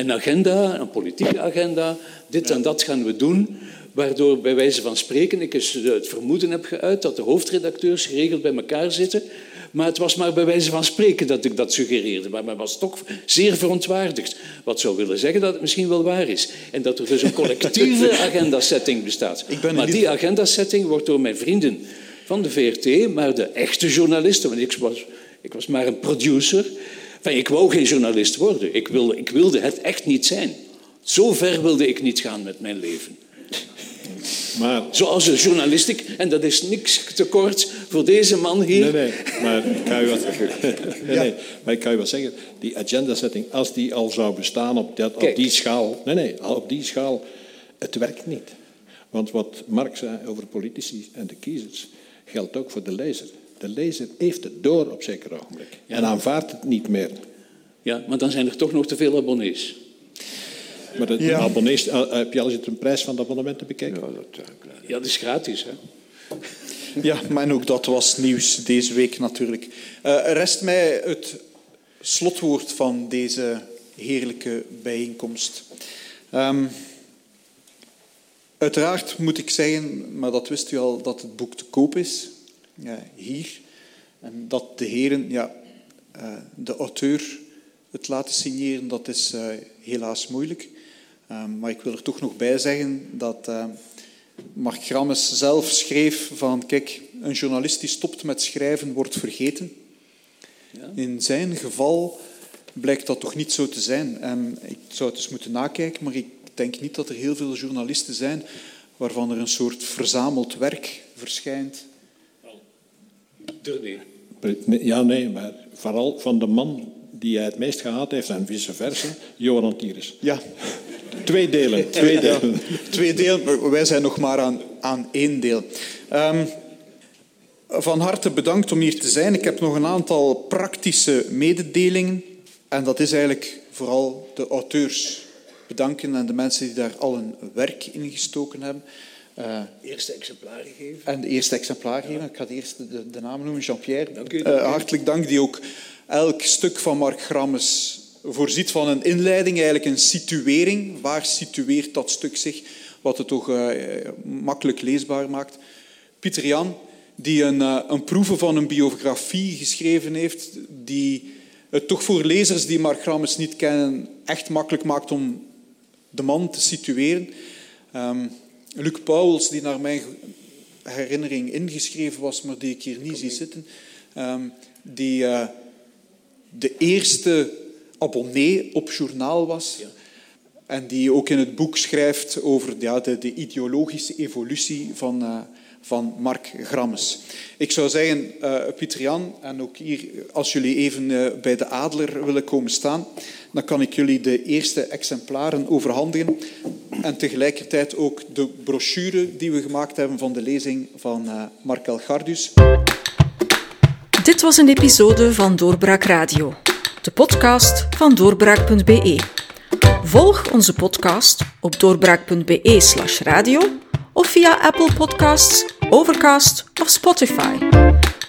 Een agenda, een politieke agenda, dit en dat gaan we doen, waardoor bij wijze van spreken ik eens het vermoeden heb geuit dat de hoofdredacteurs geregeld bij elkaar zitten. Maar het was maar bij wijze van spreken dat ik dat suggereerde. Maar men was toch zeer verontwaardigd. Wat zou willen zeggen dat het misschien wel waar is. En dat er dus een collectieve <laughs> agendasetting bestaat. Maar die agendasetting wordt door mijn vrienden van de VRT, maar de echte journalisten, want ik was, ik was maar een producer. Enfin, ik wou geen journalist worden. Ik wilde, ik wilde het echt niet zijn. Zo ver wilde ik niet gaan met mijn leven. Maar Zoals de journalistiek, en dat is niks te kort voor deze man hier. Nee, nee, maar ik kan je wat, <laughs> nee, nee, maar ik kan je wat zeggen. Die agenda setting, als die al zou bestaan op, dat, op die schaal... Nee, nee, op die schaal, het werkt niet. Want wat Mark zei over politici en de kiezers, geldt ook voor de lezer. De lezer heeft het door op zeker ogenblik. En aanvaardt het niet meer. Ja, maar dan zijn er toch nog te veel abonnees. Maar de Ja. abonnees, eh, heb je al eens de prijs van de abonnementen bekeken? Ja, dat is gratis, hè. Ja, maar en ook dat was nieuws deze week natuurlijk. Eh, rest mij het slotwoord van deze heerlijke bijeenkomst. Ehm, uiteraard moet ik zeggen, maar dat wist u al, dat het boek te koop is. Ja, hier. En dat de heren, ja, eh, de auteur het laten signeren, dat is eh, helaas moeilijk. Ehm, maar ik wil er toch nog bij zeggen dat eh, Mark Grammes zelf schreef van, kijk, een journalist die stopt met schrijven wordt vergeten. In zijn geval blijkt dat toch niet zo te zijn. En ik zou het eens moeten nakijken, maar ik denk niet dat er heel veel journalisten zijn waarvan er een soort verzameld werk verschijnt. Ja, nee, maar vooral van de man die hij het meest gehaat heeft en vice versa, Johan Tieres. Ja, Twee delen, twee Ja, delen. twee delen. Wij zijn nog maar aan, aan één deel. Ehm, van harte bedankt om hier te zijn. Ik heb nog een aantal praktische mededelingen. En dat is eigenlijk vooral de auteurs bedanken en de mensen die daar al een werk in gestoken hebben. Eh, Eerste exemplaren geven. en de eerste exemplaar geven. Ik ga de eerste de, de naam noemen, Jean-Pierre. Dank u, Eh, dank u. hartelijk dank, die ook elk stuk van Mark Grammes voorziet van een inleiding, eigenlijk een situering. Waar situeert dat stuk zich? Wat het toch eh, makkelijk leesbaar maakt. Pieter Jan, die een, een proeve van een biografie geschreven heeft, die het toch voor lezers die Mark Grammes niet kennen echt makkelijk maakt om de man te situeren. Ehm, Luc Pauwels, die naar mijn herinnering ingeschreven was, maar die ik hier niet zie zitten, ehm, die eh, de eerste abonnee op journaal was. En die ook in het boek schrijft over ja, de, de ideologische evolutie van, uh, van Mark Grammes. Ik zou zeggen, uh, Pieter Jan, en ook hier, als jullie even uh, bij de Adler willen komen staan, dan kan ik jullie de eerste exemplaren overhandigen. En tegelijkertijd ook de brochure die we gemaakt hebben van de lezing van uh, Markel Gardus. Dit was een episode van Doorbraak Radio, de podcast van doorbraak.be. Volg onze podcast op doorbraak.be/slash radio of via Apple Podcasts, Overcast of Spotify.